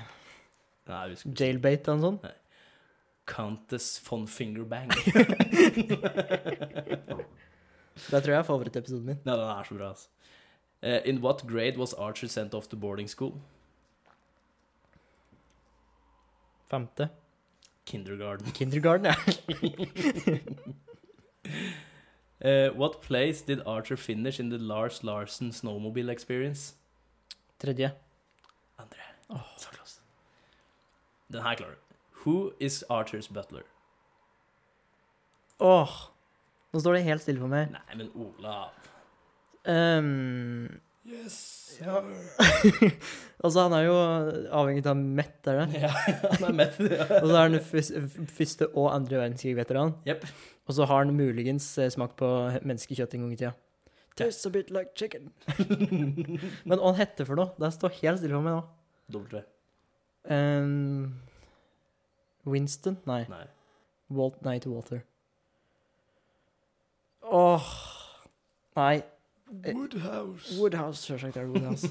Nei, husker ikke. Jailbait noe sånt? Nei. Countess von Fingerbang. Det tror jeg er favorittepisoden min. Nei, den er så bra, altså. Uh, in what grade was Archer sent off to boarding school? Femte. Kindergarten. Kindergarten, ja. uh, what place did Archer finish in the Lars Larsen snowmobile experience? Tredje. Andre. Så close. Den her klarer du. Who is Archers butler? Åh! Nå står det helt stille for meg. Nei, men Olav. Um, Yes. Ja. altså, han er jo avhengig av mett, er det? Ja, han er med. Og så er han første og andre verdenskrig-veteran. Yep. Og så har han muligens eh, smakt på menneskekjøtt en gang i tida. Tastes a bit like chicken. Men hva han heter for noe? Det står helt stille for meg nå. W. Um, Winston? Nei. Nei. Walt, nei, til Walter. Åh Nei. Woodhouse. Woodhouse, Selvsagt er det Woodhouse.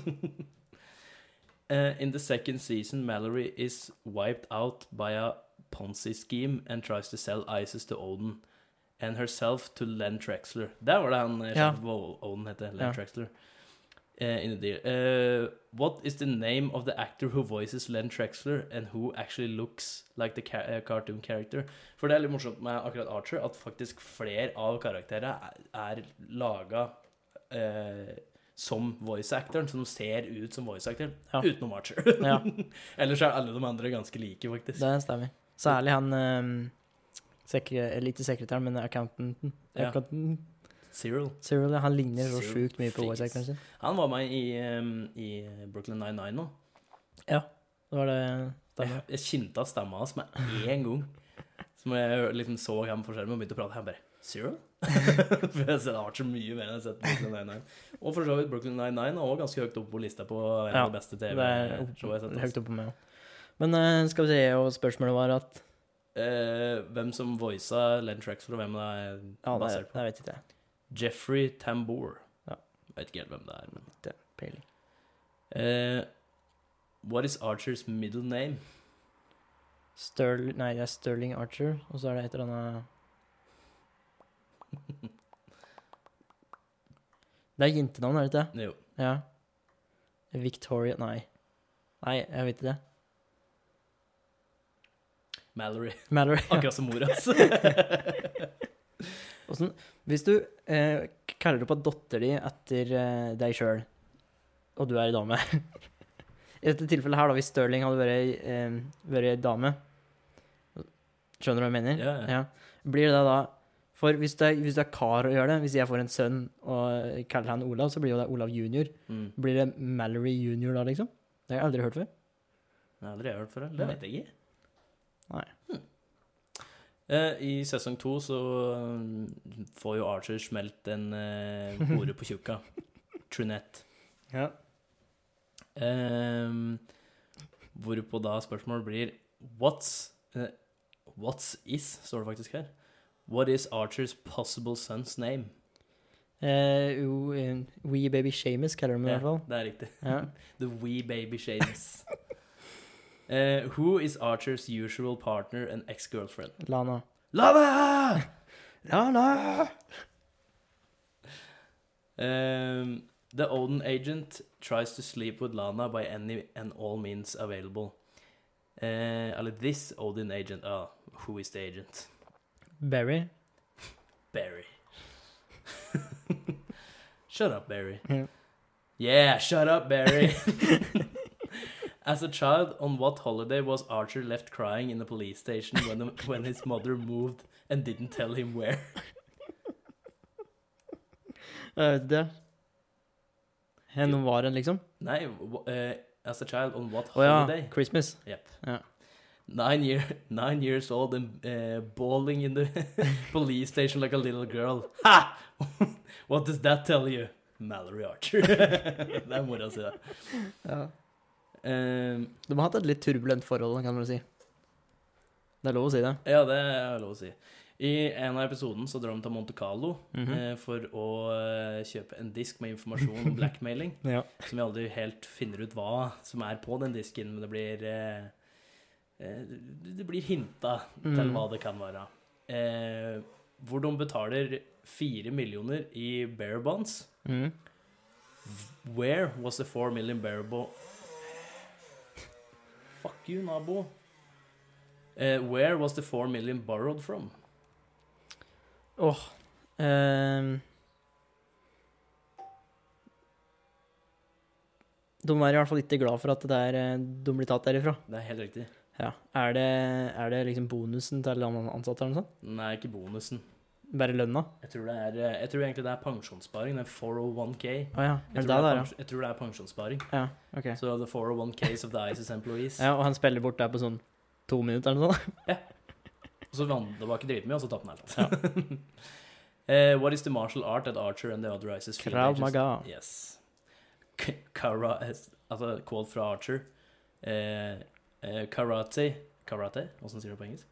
Uh, in the second season, Mallory is wiped out by a Ponzi scheme and tries to sell ISIS to Odin and herself to Len Trexler. Der var det han eh, Ja. Odin heter. Len Ja. Trexler. Uh, in the deal. Uh, what is the name of the actor who voices Len Trexler and who actually looks like the ca cartoon character? For det er litt morsomt med akkurat Archer at faktisk flere av karakterene er, er laga eh, som voice actoren, som ser ut som voice actoren, Ja. utenom Archer. Ja. Ellers er alle de andre ganske like, faktisk. Det stemmer. Særlig han eh, sekre, Ikke sekretæren, men accountanten. Ja. Accountanten. Cyril. Cyril, ja, han ligner så sjukt mye på voice actoren sin. Han var med i, um, i Brooklyn 99 nå. Det var det Jeg, stemmer. jeg kjente stemma hans med én gang. Så jeg liksom så ham på skjermen og begynte å prate. Han bare Cyril? For jeg har sett Archer mye mer enn jeg har sett Brooklyn 99. Og for så vidt Brooklyn 99 er også ganske høyt oppe på lista på en av de beste er TV-show jeg har sett. høyt oppe på meg. Men eh, skal vi se, og spørsmålet var at Eh, hvem som voisa Len Trexler, og hvem det er Ja, det, basert på. det vet ikke jeg. Jeffrey Tambour. Ja. Jeg vet ikke helt hvem det er, men Det, peiling. Eh, What is Archers middle name? Sterling Nei, det er Sterling Archer, og så er det et eller annet Det er jentenavn, er det ikke det? Jo. Ja. Victoria Nei. Nei, jeg vet ikke det. Mallory. Mallory. Akkurat som mora hans. Åssen Hvis du eh, kaller opp datter di etter eh, deg sjøl, og du er ei dame I dette tilfellet her, da, hvis Sterling hadde vært eh, vært ei dame Skjønner du hva jeg mener? Ja, ja. Blir det da For hvis du, er, hvis du er kar og gjør det, hvis jeg får en sønn og kaller han Olav, så blir jo det Olav junior. Mm. Blir det Mallory junior da, liksom? Det har jeg aldri hørt før. Det har jeg aldri hørt før. Det vet jeg ikke. Nei. Hmm. Eh, I sesong to så mm, får jo Archer smelt en eh, hore på tjukka. Trunette. Ja. Ehm, hvorpå da spørsmålet blir What's eh, What's is, står det faktisk her. What is Archers possible son's name? Eh, Wee Baby Shamus kaller de det i hvert fall. det er riktig. Ja. The wee baby Shames. Eh, who is Archer's usual partner and ex-girlfriend? Lana. Lana! Lana! Um, the Odin agent tries to sleep with Lana by any and all means available. Uh, this Odin agent Ah, who is the agent? Barry. Barry. shut up, Barry. Yeah, Yeah, shut up, Barry. As a child, on what holiday was Archer left crying in the police station when, the, when his mother moved and didn't tell him where? Jeg vet ikke. Hen var en, liksom? Nei, uh, as a child, on what Å ja. holiday? Christmas. Yep. Ja. Nine year, nine years old and uh, bawling in the police station like a little girl. Ha! what does that tell you? Mallory Archer. det er mora si, det. Ja. Um, De har hatt et litt turbulent forhold, kan man si. Det er lov å si det. ja, det er lov å si. I en av episoden så drar de til Monte Carlo Mhm. eh, for å eh, kjøpe en disk med informasjon om blackmailing. Ja. som vi aldri helt finner ut hva som er på den disken, men det blir eh, Det blir hinta til Mm. hva det kan være. Eh, hvor de betaler fire millioner i bear bonds. Mm. Where was the four million bear bo... Fuck you, nabo. Uh, where was the four million borrowed from? Åh. ehm. de er i hvert fall ikke glad for at det er, eh, de blir tatt derifra. Det er helt riktig. Ja. Er det, er det liksom bonusen til alle ansatte eller noe sånt? Nei, ikke bonusen. Bare lønna? Jeg tror, det er, eh, jeg tror egentlig det er pensjonssparing. Det er 401k. Oh, ja. Jeg det tror, det det er ja? jeg tror det er pensjonssparing. Ja, ok. Så the 401ks of the ISIS employees. Ja, og han spiller bort der på sånn to minutter eller noe sånt? ja. Og så vant det var ikke dritmye, og så tapte han alt. Uh, what is the martial art that Archer and the other ISIS Krav Maga. Yes. Kara, altså quote fra Archer. Eh, eh, karate Karate? Hvordan sier du det på engelsk?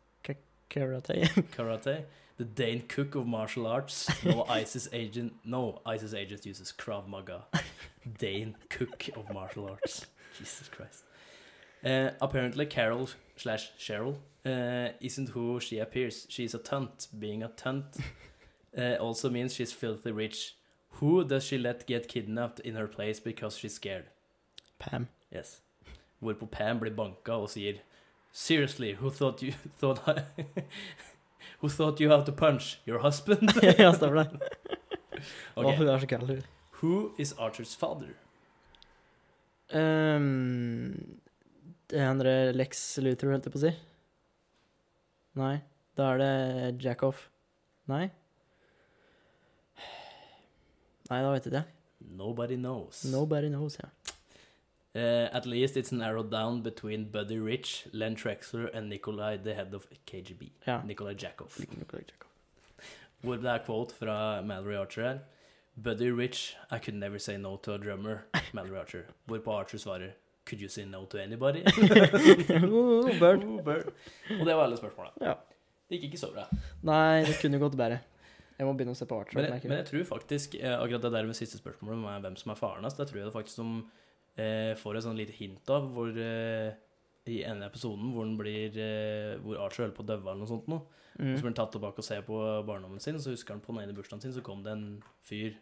Karate. Karate. The Dane cook of martial arts. No ISIS agent. No ISIS agent uses Krav Maga. Dane cook of martial arts. Jesus Christ. Uh, apparently, Carol slash Cheryl uh, isn't who she appears. She's a tunt. Being a tunt uh, also means she's filthy rich. Who does she let get kidnapped in her place because she's scared? Pam. Yes. Hvorpå Pam blir banka og sier Seriously, who thought you thought I, Who thought you had to punch? Your husband? ja, stemmer det. Å, Ok. hun er så kald, hun. Who is Archers father? Um, det andre Lex Luthor, holdt jeg på å si. Nei. Da er det Jackoff. Nei? Nei, da vet jeg ikke. Nobody knows. Nobody knows, ja. Uh, at least it's narrowed down between Buddy Rich, Len Trexler and Nikolai, the head of KGB. Ja. Nikolai Jakoff. Jackoff. Hvor det er quote fra Mallory Archer her. Buddy Rich, I could never say no to a drummer. Mallory Archer. Hvorpå Archer svarer Could you say no to anybody? Oh, bird. Oh, bird. Og det var alle spørsmåla. Ja. Det gikk ikke så bra. Nei, det kunne gått bedre. Jeg må begynne å se på Archer. Men, jeg- men jeg. tror faktisk eh, akkurat det der med siste spørsmålet hvem som er faren hans, det tror jeg det faktisk som eh, får et sånn lite hint av hvor, eh, i ene episoden hvor, den blir, eh, hvor Archer holder på å dø eller noe sånt noe. Mm. så Mm. blir han tatt tilbake og ser på barndommen sin, så husker han på den ene bursdagen sin, så kom det en fyr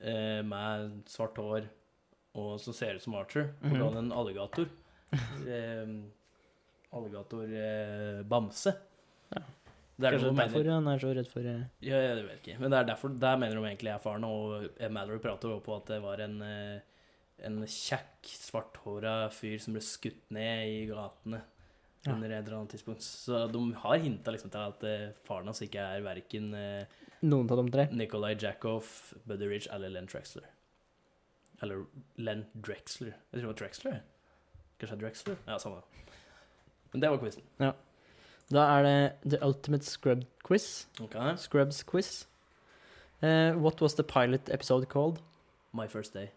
eh, med svart hår og som ser ut som Archer, og Mhm. ga han en alligator. eh, alligator eh, bamse. Ja. Det er Kanskje derfor mener, han er så redd for eh, ja, jeg vet ikke. Men det er derfor, der mener de egentlig er faren, og Mallory prater jo på at det var en, eh, en kjekk, svarthåra fyr som ble skutt ned i gatene Ja. under et eller annet tidspunkt. Så de har hinta liksom til at eh, faren hans ikke er verken eh, noen av de tre. Nicolay Jackoff, Buddy Ridge eller Len Drexler. Eller Len Drexler. Jeg tror det var Drexler. Kanskje er Drexler? Ja, samme. Men det var quizen. Da er det The Ultimate Scrub Quiz. Okay. Scrubs Quiz. Uh, what was the pilot episode called? My first day.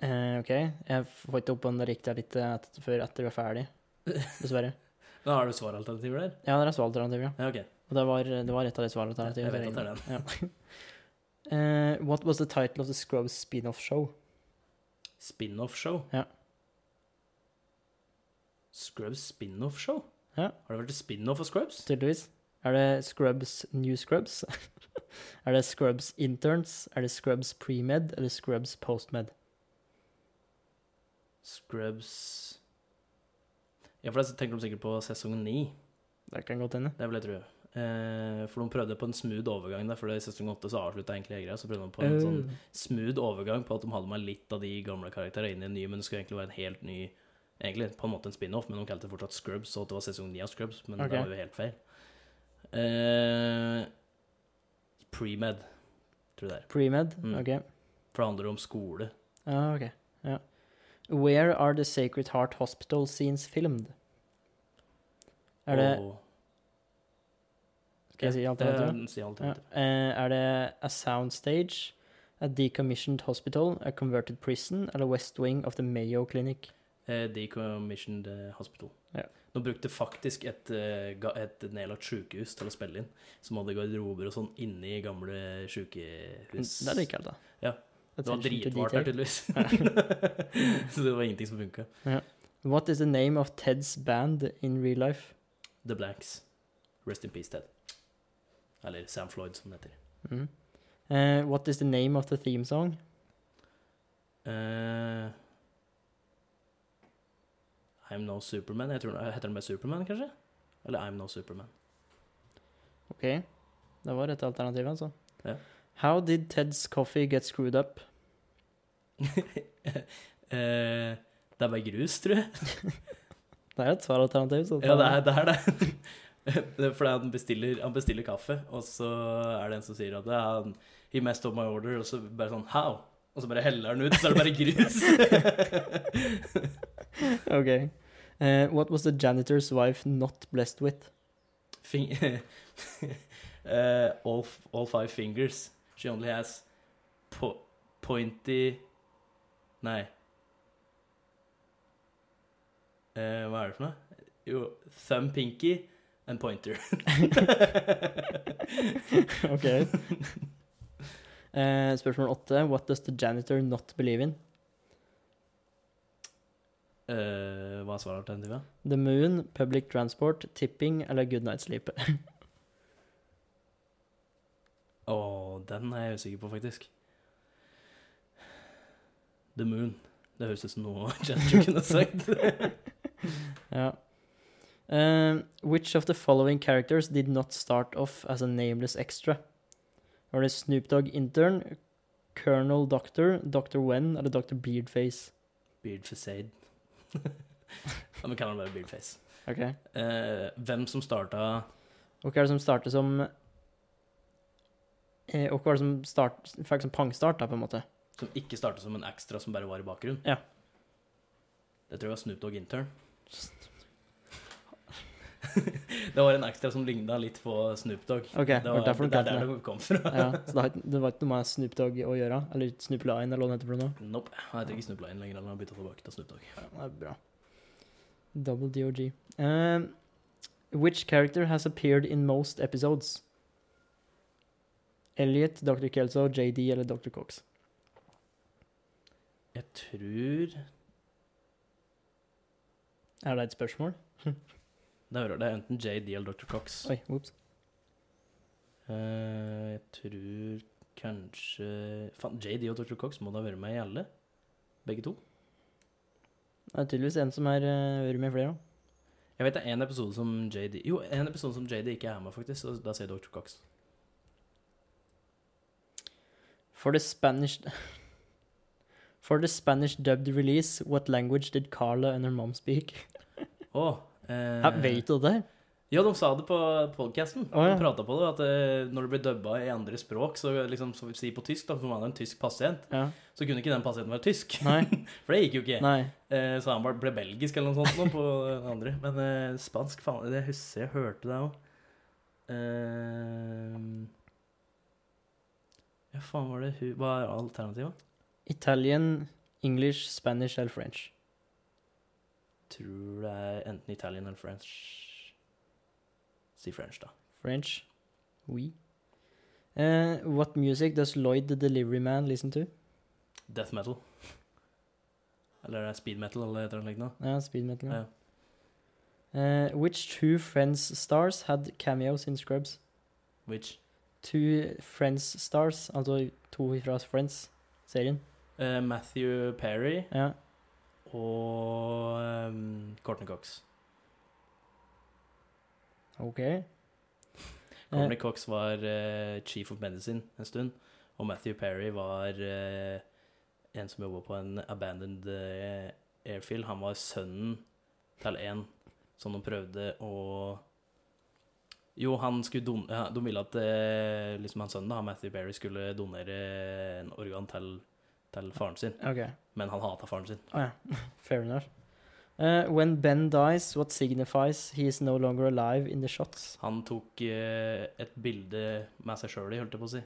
Eh, OK. Jeg får ikke opp om det riktige litt et, før etter vi er ferdig, dessverre. Da har du svaralternativer der? Ja, det er svaralternativer, ja. Ja, okay. Og det var, det var et av de svaralternativene. Jeg vet at det er Ja. Uh, what was the title of the Scrubs spin-off show? Spin-off-show? Ja. Scrubs spin-off-show? Ja. Har det vært et spin-off av Scrubs? Tydeligvis. Er det Scrubs New Scrubs? er det Scrubs Interns? Er det Scrubs Pre-Med eller Scrubs Post-Med? Scrubs Ja, for da tenker de sikkert på sesong ni. Det kan godt hende. Det vil jeg tro. Eh, for de prøvde på en smooth overgang der, for i sesong åtte så avslutta egentlig greia. Så prøvde de på en sånn Oh. smooth overgang på at de hadde med litt av de gamle karakterene inn i en ny, men det skulle egentlig være en helt ny Egentlig på en måte en spin-off, men de kalte det fortsatt Scrubs, så at det var sesong ni av Scrubs, men okay. det var jo helt feil. Eh, Pre-med, tror jeg det er. Pre-Med? Mm. OK. For det handler om skole. Ja, ok. Ja. Where are the Sacred Heart Hospital scenes filmed? Er det Skal jeg si alternativet? Si Ja. alternativet. Eh, er det a soundstage, a decommissioned hospital, a converted prison eller west wing of the Mayo Clinic? Eh, Decommissioned eh, Hospital. Ja. De brukte faktisk et, et nedlagt sykehus til å spille inn, som hadde garderober og sånn inni gamle sykehus. Det liker jeg, da. Ja. Det var dritvarmt der, tydeligvis. Så det var ingenting som funka. What is the name of Ted's band in real life? The Blanks. Rest in peace, Ted. Eller Sam Floyd, som det heter. Mm. Uh, what is the name of the theme song? Uh, I'm No Superman. Jeg tror, heter den bare Superman, kanskje? Eller I'm No Superman. Ok, det var et alternativ, altså. Yeah. How did Ted's coffee get screwed up? eh, det er bare grus, tror jeg. Det er et svaralternativ, så Ja, det er det. Er det. er han bestiller, han bestiller kaffe, og så er det en som sier at det er han, he messed up my order, og så bare sånn how? Og så bare heller han ut, så er det bare grus. Ok. Uh, what was the janitor's wife not blessed with? Fing uh, all, all five fingers. She only has po pointy Nei. Eh, hva er det for noe? Jo, thumb pinky and pointer. ok. Eh, spørsmål åtte. What does the janitor not believe in? Eh, hva er svaralternativet? The moon, public transport, tipping eller good night sleep? Å, den er jeg usikker på, faktisk. The Moon. Det høres ut som noe Janitor kunne sagt. ja. Eh, which of the following characters did not start off as a nameless extra? Var det Snoop Dogg intern, Colonel Doctor, Dr. Wen eller Dr. Beardface? Beard Facade. ja, men kaller han bare Beardface. Ok. Uh, hvem som starta Og hva er det som starter som eh, Og hva er det som start, fikk som pangstart, da, på en måte? Som ikke starta som en ekstra som bare var i bakgrunnen? Ja. Det tror jeg var Snoop Dogg Intern. det var en ekstra som ligna litt på Snoop Dogg. Ok, det det var du det er der det det kom fra. Ja, så det, det var ikke noe med Snoop Dogg å gjøre? Eller Snoop Line, eller hva det heter noe? Nope. Han heter ikke Snoop Line lenger. Han har bytta tilbake til Snoop Dogg. Ja, det er bra. Double DOG. Um, which character has appeared in most episodes? Elliot, Dr. Kelso, JD eller Dr. Cox? Jeg tror Er det et spørsmål? Det er, det enten JD eller Dr. Cox. Oi, whoops. Uh, jeg tror kanskje Faen, JD og Dr. Cox må da være med i alle? Begge to? Det er tydeligvis en som har uh, vært med flere. da. Jeg vet det er en episode som JD Jo, en episode som JD ikke er med, faktisk. Og da sier Dr. Cox. For the Spanish For the Spanish dubbed release, what language did Carla and her mom speak? oh, eh, Jeg vet du det? Ja, de sa det på podcasten. Oh, ja. De prata på det, at eh, når det blir dubba i andre språk, så liksom, så si på tysk, da, for man er en tysk pasient, Ja. så kunne ikke den pasienten være tysk. Nei. For det gikk jo ikke. Eh, så han ble belgisk eller noe sånt nå på den andre. Men eh, spansk, faen, det husker jeg hørte det òg. ja, faen var det. Hva er alternativet? Italian, English, Spanish eller French? Tror det er enten Italian eller French. Si French, da. French. Oui. Uh, what music does Lloyd the Delivery Man listen to? Death metal. Eller er det speed metal, eller heter det noe lignende? Ja, speed metal. Ja. Uh, which two Friends stars had cameos in Scrubs? Which? Two Friends stars, altså to fra Friends-serien. Eh, Matthew Perry Ja. og um, Courtney Cox. OK. Courtney Cox var eh, chief of medicine en stund, og Matthew Perry var eh, en som jobba på en abandoned eh, airfield. Han var sønnen til en som de prøvde å Jo, han skulle don ja, de ville at eh, liksom han sønnen, da, Matthew Perry, skulle donere en organ til, til faren sin, Okay. men han hata faren sin. Å ja. Fair enough. Uh, when Ben dies, what signifies he is no longer alive in the shots? Han tok uh, et bilde med seg sjøl i, holdt jeg på å si.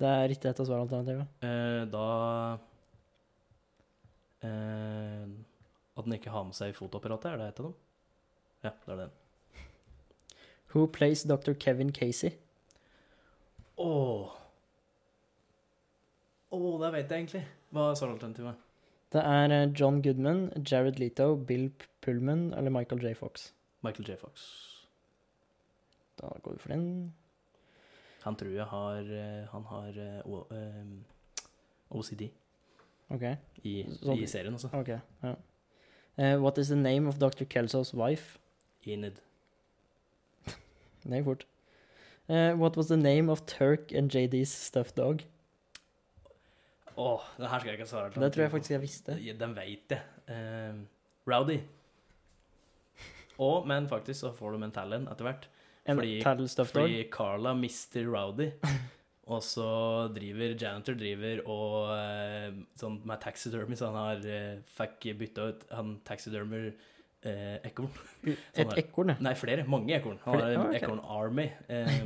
Det er ikke et av svaralternativene. Uh, da uh, At den ikke har med seg fotoapparatet, er det et av dem? Ja, det er det. Who plays Dr. Kevin Casey? Åh oh, det vet jeg egentlig. Hva er svaralternativet? Det er eh, John Goodman, Jared Leto, Bill Pullman eller Michael J. Fox. Michael J. Fox. Da går vi for den. Han tror jeg har eh, Han har O- eh, OCD OK. i, Sånn. i serien, altså. ok, ja. Uh, what is the name of Dr. Kelso's wife? Enid. Det gikk fort. Eh, what was the name of Turk and JD's stuffed dog? Åh, det her skal jeg ikke svare Det tror jeg faktisk jeg visste. Den veit jeg. Eh, Rowdy. Og, men faktisk så får du en talent etter hvert. En Fordi- Tattle stuffed dog? Fordi Carla mister Rowdy. og så driver janitor driver og eh, sånn med taxidermy, så han har eh, fikk bytta ut han taxidermer eh, ekorn. Et sånn ekorn, ja. Nei, flere. Mange ekorn. Han har en Ah, ok. ekorn army. Eh,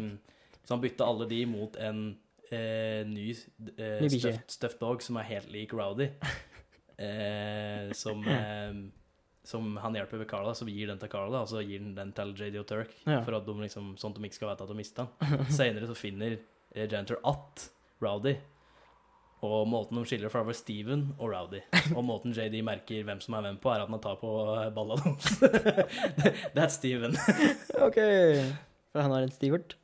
så han bytta alle de mot en eh, ny, eh, stuffed, stuffed dog som er helt lik Rowdy. Eh, som, som han hjelper ved Carla, så gir den til Carla, og så gir han den til JD og Turk. Ja. For at de liksom, sånn at de ikke skal vite at de mista den. Senere så finner eh, janitor at Rowdy. Og måten de skiller fra, var Steven og Rowdy. Og måten JD merker hvem som er hvem på, er at han tar på eh, balla deres. That's Steven. OK. For han har en Stivert?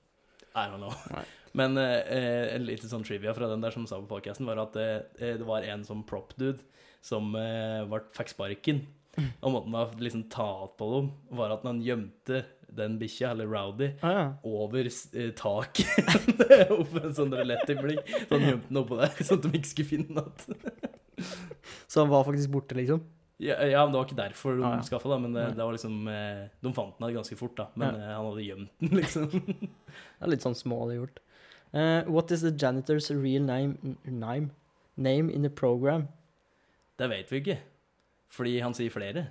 I don't know. Nei. Men eh, en liten sånn trivia fra den der som sa på podcasten, var at eh, det var en sånn prop-dude som eh, var, fikk sparken. Og måten man liksom ta på dem, var at han gjemte den bikkja, eller Rowdy, Ah, ja. over eh, taket. opp en sånn lettøyeblikk. Så han gjemte den oppå der, sånn at de ikke skulle finne den. Så han var faktisk borte, liksom? Ja, ja, men det var ikke derfor de Ah, ja. skaffa den, men det, det var liksom eh, De fant den ganske fort, da. Men Ja. eh, han hadde gjemt den, liksom. Det er litt sånn smålig gjort. Uh, what is the janitor's real name, name name in the program? Det vet vi ikke, fordi han sier flere.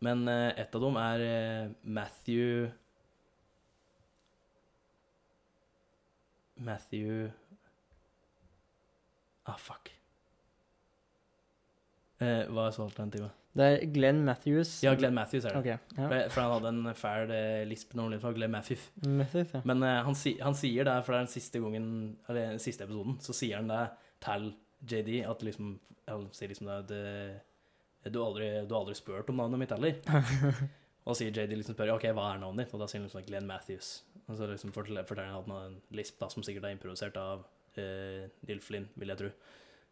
Men et ett av dem er eh, Matthew Matthew Ah, fuck. Eh, hva er så alternativet? Det er Glenn Matthews. Ja, Glenn Matthews er det. Okay, ja. For- han hadde en fæl eh, lisp når han levde Glenn Matthews. Matthews, ja. Men eh, han, si, han sier det, for det er den siste gangen Eller den siste episoden, så sier han det til JD at liksom Han sier liksom det, det du, har aldri, du har aldri spurt om navnet mitt heller. og sier JD liksom spør ok, hva er navnet ditt, og da sier han liksom Glenn Matthews. Og så liksom forteller, forteller han at han har en lisp da, som sikkert er improvisert av uh, Dill Flynn, vil jeg tro.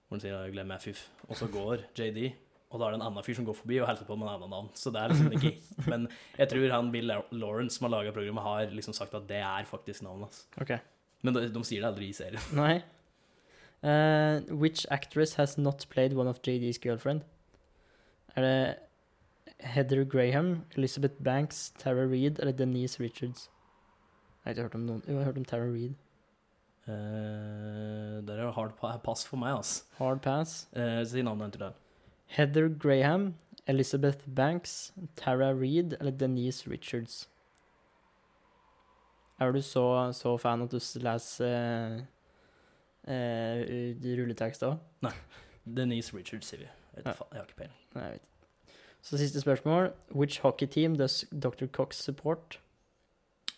Hvor han sier Glenn Matthews. Og så går JD, og da er det en annen fyr som går forbi og hilser på med en annen navn. Så det er liksom ikke Men jeg tror han Bill Lawrence som har laga programmet, har liksom sagt at det er faktisk navnet hans. OK. Men de, de sier det aldri i serien. Nei. Uh, which actress has not played one of JD's girlfriend? Er det Heather Graham, Elizabeth Banks, Tara Reid eller Denise Richards? Jeg har ikke hørt om noen Jo, jeg har hørt om Tara Reid. Uh, det er hard pass for meg, altså. Hard pass. Uh, si navnet til deg. Heather Graham, Elizabeth Banks, Tara Reid eller Denise Richards? Er du så, så fan at du leser uh, rulletekst òg? Denise Richards, sier vi. Jeg, vet Ja. faen, jeg har ikke peiling. Nei, jeg vet ikke. Så siste spørsmål. Which hockey team does Dr. Cox support?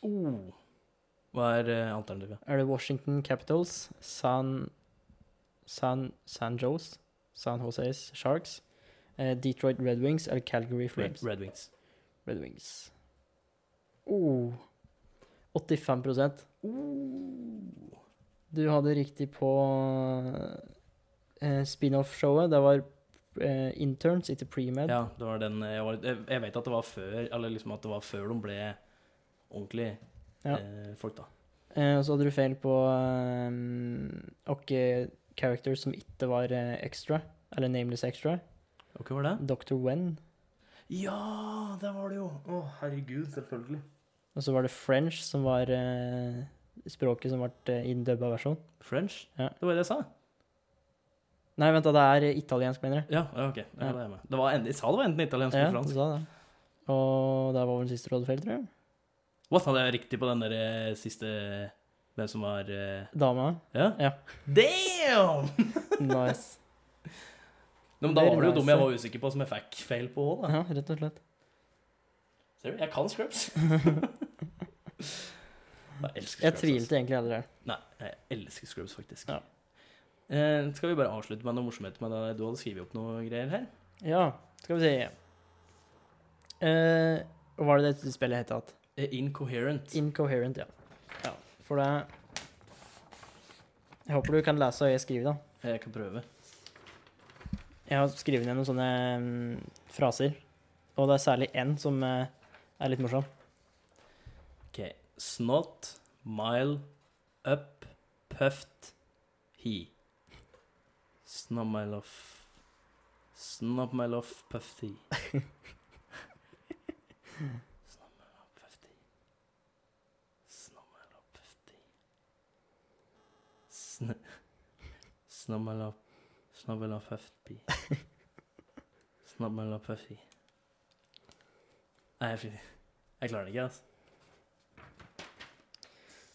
Oh. Hva er uh, alternativet? Er det Washington Capitals, San, San, San Jose, San Jose's Sharks, eh, Detroit Red Wings eller Calgary Flames? Red Wings. Red Wings. Oh. 85% Du hadde riktig på eh, spin-off-showet. Det var eh, interns etter pre-med. Ja, det var den jeg, var, jeg, jeg vet at det var før Eller liksom at det var før de ble ordentlig Ja. eh, folk, da. Eh, og så hadde du feil på um, åkke characters som ikke var eh, extra, eller nameless extra. Hva var det? Dr. Wen. Ja, det var det jo. Å, herregud, selvfølgelig. Og så var det French, som var eh, språket som ble eh, i den dubba versjonen. French? Ja. Det var det jeg sa. Nei, vent da, det er italiensk, mener jeg. Ja, ja, ok. Ja, Ja. det er med. Det var jeg sa det var enten italiensk Ja, eller du fransk. sa det. Og det var vel siste råd feil, tror jeg. What, hadde jeg riktig på den der eh, siste Hvem som var uh... Dama. Ja? Ja. Damn! Nice. Men da var det jo nice, dum jeg var usikker på, som jeg fikk feil på òg, da. Ja, rett og slett. Ser du, jeg kan scrubs. jeg elsker scrubs. Jeg tvilte egentlig aldri. Altså. Nei, jeg elsker scrubs, faktisk. Ja. Eh, skal vi bare avslutte med noe morsomhet med det? Du hadde skrevet opp noe greier her? Ja, skal vi se. Eh, var det dette spillet het igjen? Eh, Incoherent. Incoherent, ja. ja. For det Jeg håper du kan lese og jeg skriver, da. jeg kan prøve. Jeg har skrevet ned noen sånne um, fraser, og det er særlig én som uh, er litt morsom. OK. Snot, mile, up, puffed, he. Snob my love Snob my love, he. Snob my love, puffed he. Snob my love, puffed he. Sn Snob my love Snob my love, puffed he. Snob my love, puffed he. Nei, jeg, jeg klarer det ikke, altså.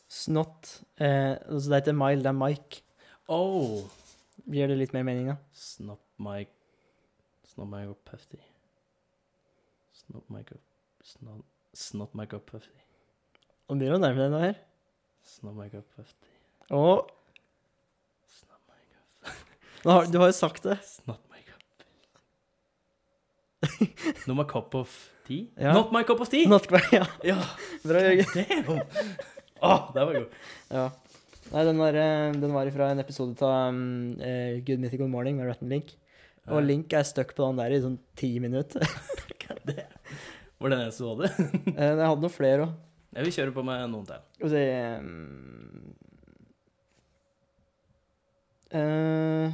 Snott eh, altså Det heter Mile, det er Mike. Oh! Gir det litt mer mening, da? Snop my Snop my up puffy. Snop my up Snop, snopp my opp puffy. Og begynner å nærme deg noe her. Snop my opp puffy. Og Snop my up nå har, du har jo sagt det. Snop my cup. Not my cup of tea? Ja. Not my cup of tea! Nattkveld, ja. Ja, Bra, Jørgen. damn! Åh, det var god. Ja. Nei, den var, eh, den var fra en episode av um, Good Mythical Morning med Ratten Link. Og Link er stuck på den der i sånn ti minutter. Var det den eneste du hadde? Jeg hadde noen flere òg. Jeg vil kjøre på med noen til. Skal vi se eh,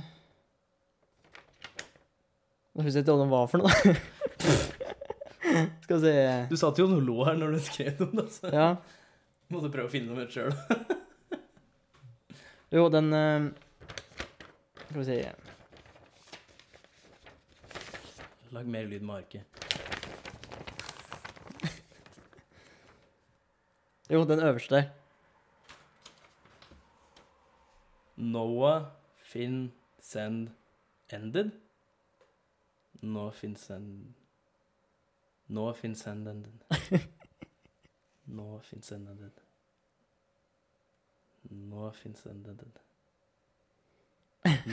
Nå husker jeg ikke hva den var for noe. Skal vi se Du satt jo og lo her når du skrev noe da, så Ja. måtte prøve å finne noe ut sjøl. Jo, den eh, Skal vi si Lag mer lyd med arket. Jo, den øverste. Noah, Finn, Send, Ended? Noah, Finn, Send Noah, Finn, Send, Ended. Noah, Finn, Send, Ended. Noah, fins Send, Ended.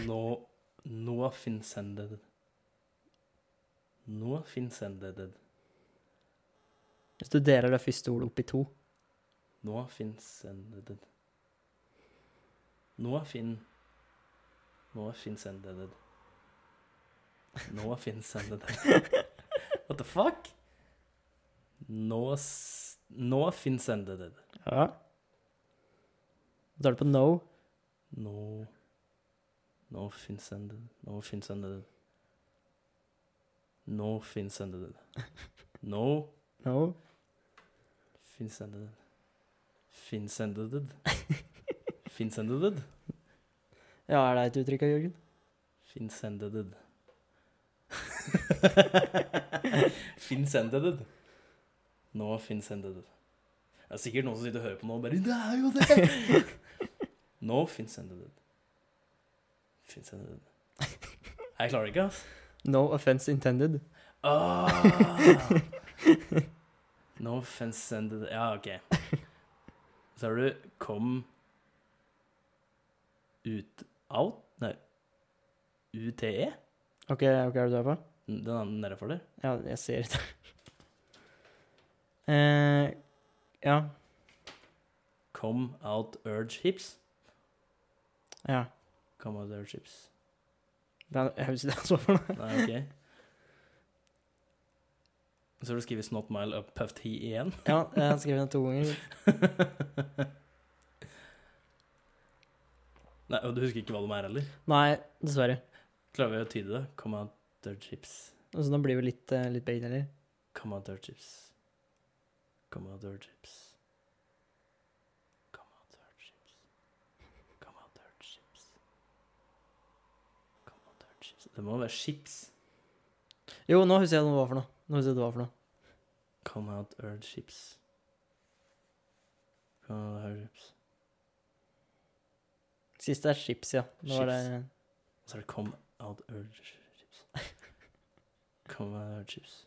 Nå Noah Finsended. Noah Finsended. Hvis du deler det første ordet opp i to. Noah Finsended. Nå Finn Noah Finsended. Noah Finsended. What the fuck? Nå s- Noah Finsended. Ja. Så tar du på no. No No Finsended. No Finsended. No Finsended. No No. Finsended. Finsended. Finsended. Ja, er det et uttrykk, Jørgen? Finsended. No, Nå Finsended. Det er sikkert noen som sitter og hører på nå og bare Det er jo det! Nå Fins intended. Jeg klarer det ikke, altså. No offense intended. Oh. No Finsended Ja, OK. Så har du kom ut Out? Nei. UTE? OK, ok, er det du er på? Den andre nede for der. Ja, jeg ser det. eh, ja. Come out urge hips. Ja. Come Chips. er, jeg husker ikke det så for noe. Nei, OK. Så har du skrevet 'Snot mile up puffed he' igjen. Ja, jeg har skrevet det to ganger. Nei, Og du husker ikke hva de er heller? Nei, dessverre. Klarer vi å tyde det? Come chips. hips. Altså, nå blir vi litt, eh, litt begge deler. Come chips. urge hips. Come out urge hips. Come out urge hips. Come out urge hips. Come out urge hips. Det må være chips. Jo, nå husker jeg hva det var for noe. Nå husker jeg hva det var for noe. Come out earth chips. Come out earth chips. Siste er chips, ja. Nå chips. det Og så er det come out earth chips. Come out earth chips.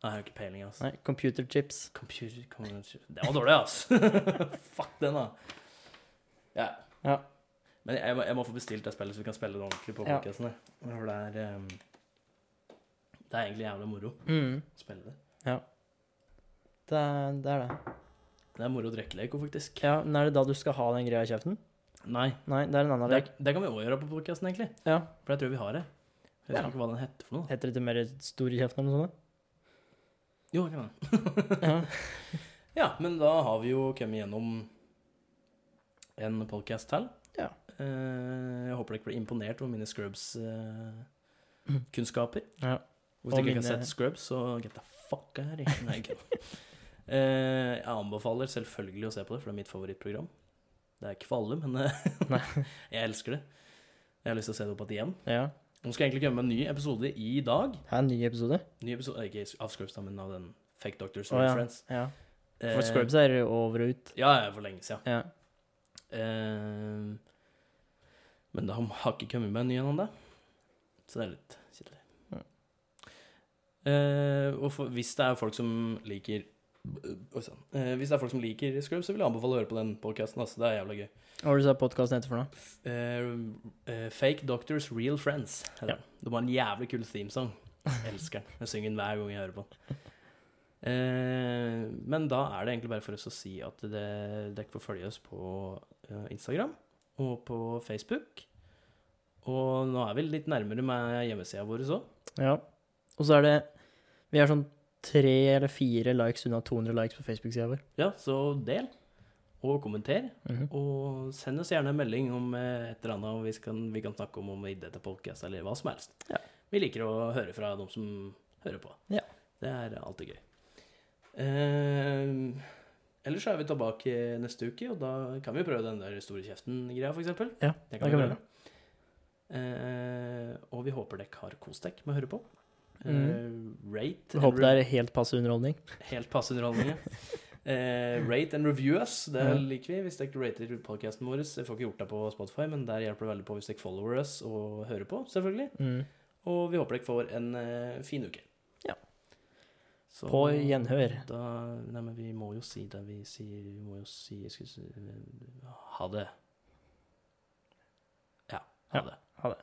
Nei, jeg har ikke peiling, altså. Nei, computer chips. Computer come out chips. Det var dårlig, altså. Fuck den, da. Ja. Ja. Men jeg må, jeg må få bestilt det spillet, så vi kan spille det ordentlig på Ja. podcastene. For det er um, Det er egentlig jævlig moro Mm. å spille det. Det, er, det er det. Det er moro å drikke Lego, faktisk. Ja, men er det da du skal ha den greia i kjeften? Nei, Nei, det er en annen det, lek. det kan vi òg gjøre på podcasten, egentlig. Ja. For jeg tror vi har det. Jeg vet Ja. ikke hva den heter for noe. Heter det til mer stor i kjeften eller noe sånt? Jo, det kan hende. Ja. Ja, men da har vi jo kommet gjennom en podcast til. Ja. Eh, jeg håper dere blir imponert over mine Scrubs-kunnskaper. ja. Hvis dere ikke har sett Scrubs, så get the fuck out of here. Eh, jeg anbefaler selvfølgelig å se på det, for det er mitt favorittprogram. Det er ikke for alle, men eh, jeg elsker det. Jeg har lyst til å se det opp igjen. ja. Nå skal jeg egentlig komme med en ny episode i dag. Er en ny episode. Ny episode, eh, Ikke av Scrubs, men av den Fake Doctors reference ja. Friends. Ja. Eh, For Scrubs er over og ut. Ja, ja, for lenge siden. Ja. Eh, men de har ikke kommet med en ny en ennå. Så det er litt kjedelig. Eh, og for, hvis det er folk som liker sann. Eh, hvis det er folk som liker Scrubs, så vil jeg anbefale å høre på den podkasten. Altså. Det er jævla gøy. Hva var det du sa podkasten heter for noe? Eh, eh, Fake Doctors Real Friends. Ja. den. De har en jævlig kul themesong. Jeg elsker den. Jeg synger den hver gang jeg hører på den. Eh, men da er det egentlig bare for oss å si at dere får følge oss på eh, Instagram og på Facebook. Og nå er vi litt nærmere med hjemmesida vår òg. Ja. Og så er det Vi er sånn tre eller fire likes unna 200 likes på Facebook-sida vår. Ja, så del og kommenter. Mhm. Og send oss gjerne en melding om eh, et eller annet vi kan, vi kan snakke om om idé til podcast eller hva som helst. Ja. Vi liker å høre fra de som hører på. Ja. Det er alltid gøy. Eh, ellers så er vi tilbake neste uke, og da kan vi prøve den der store kjeften-greia, f.eks. Ja, Det kan vi vi. Eh, og vi håper dere har kost dere med å høre på. Eh, Mhm. rate Jeg håper det er helt passe underholdning. Helt passe underholdning. ja. Eh, rate and review us, det liker vi. Hvis dere rater podcasten vår. Jeg får ikke gjort det på Spotify, men der hjelper det veldig på hvis dere follower us og hører på, selvfølgelig. Mm. Og vi håper dere får en eh, fin uke. Så, på gjenhør. Da, nei, men vi må jo si det vi sier. Vi må jo si skal, Ha det. Ja. Ha det. Ha det.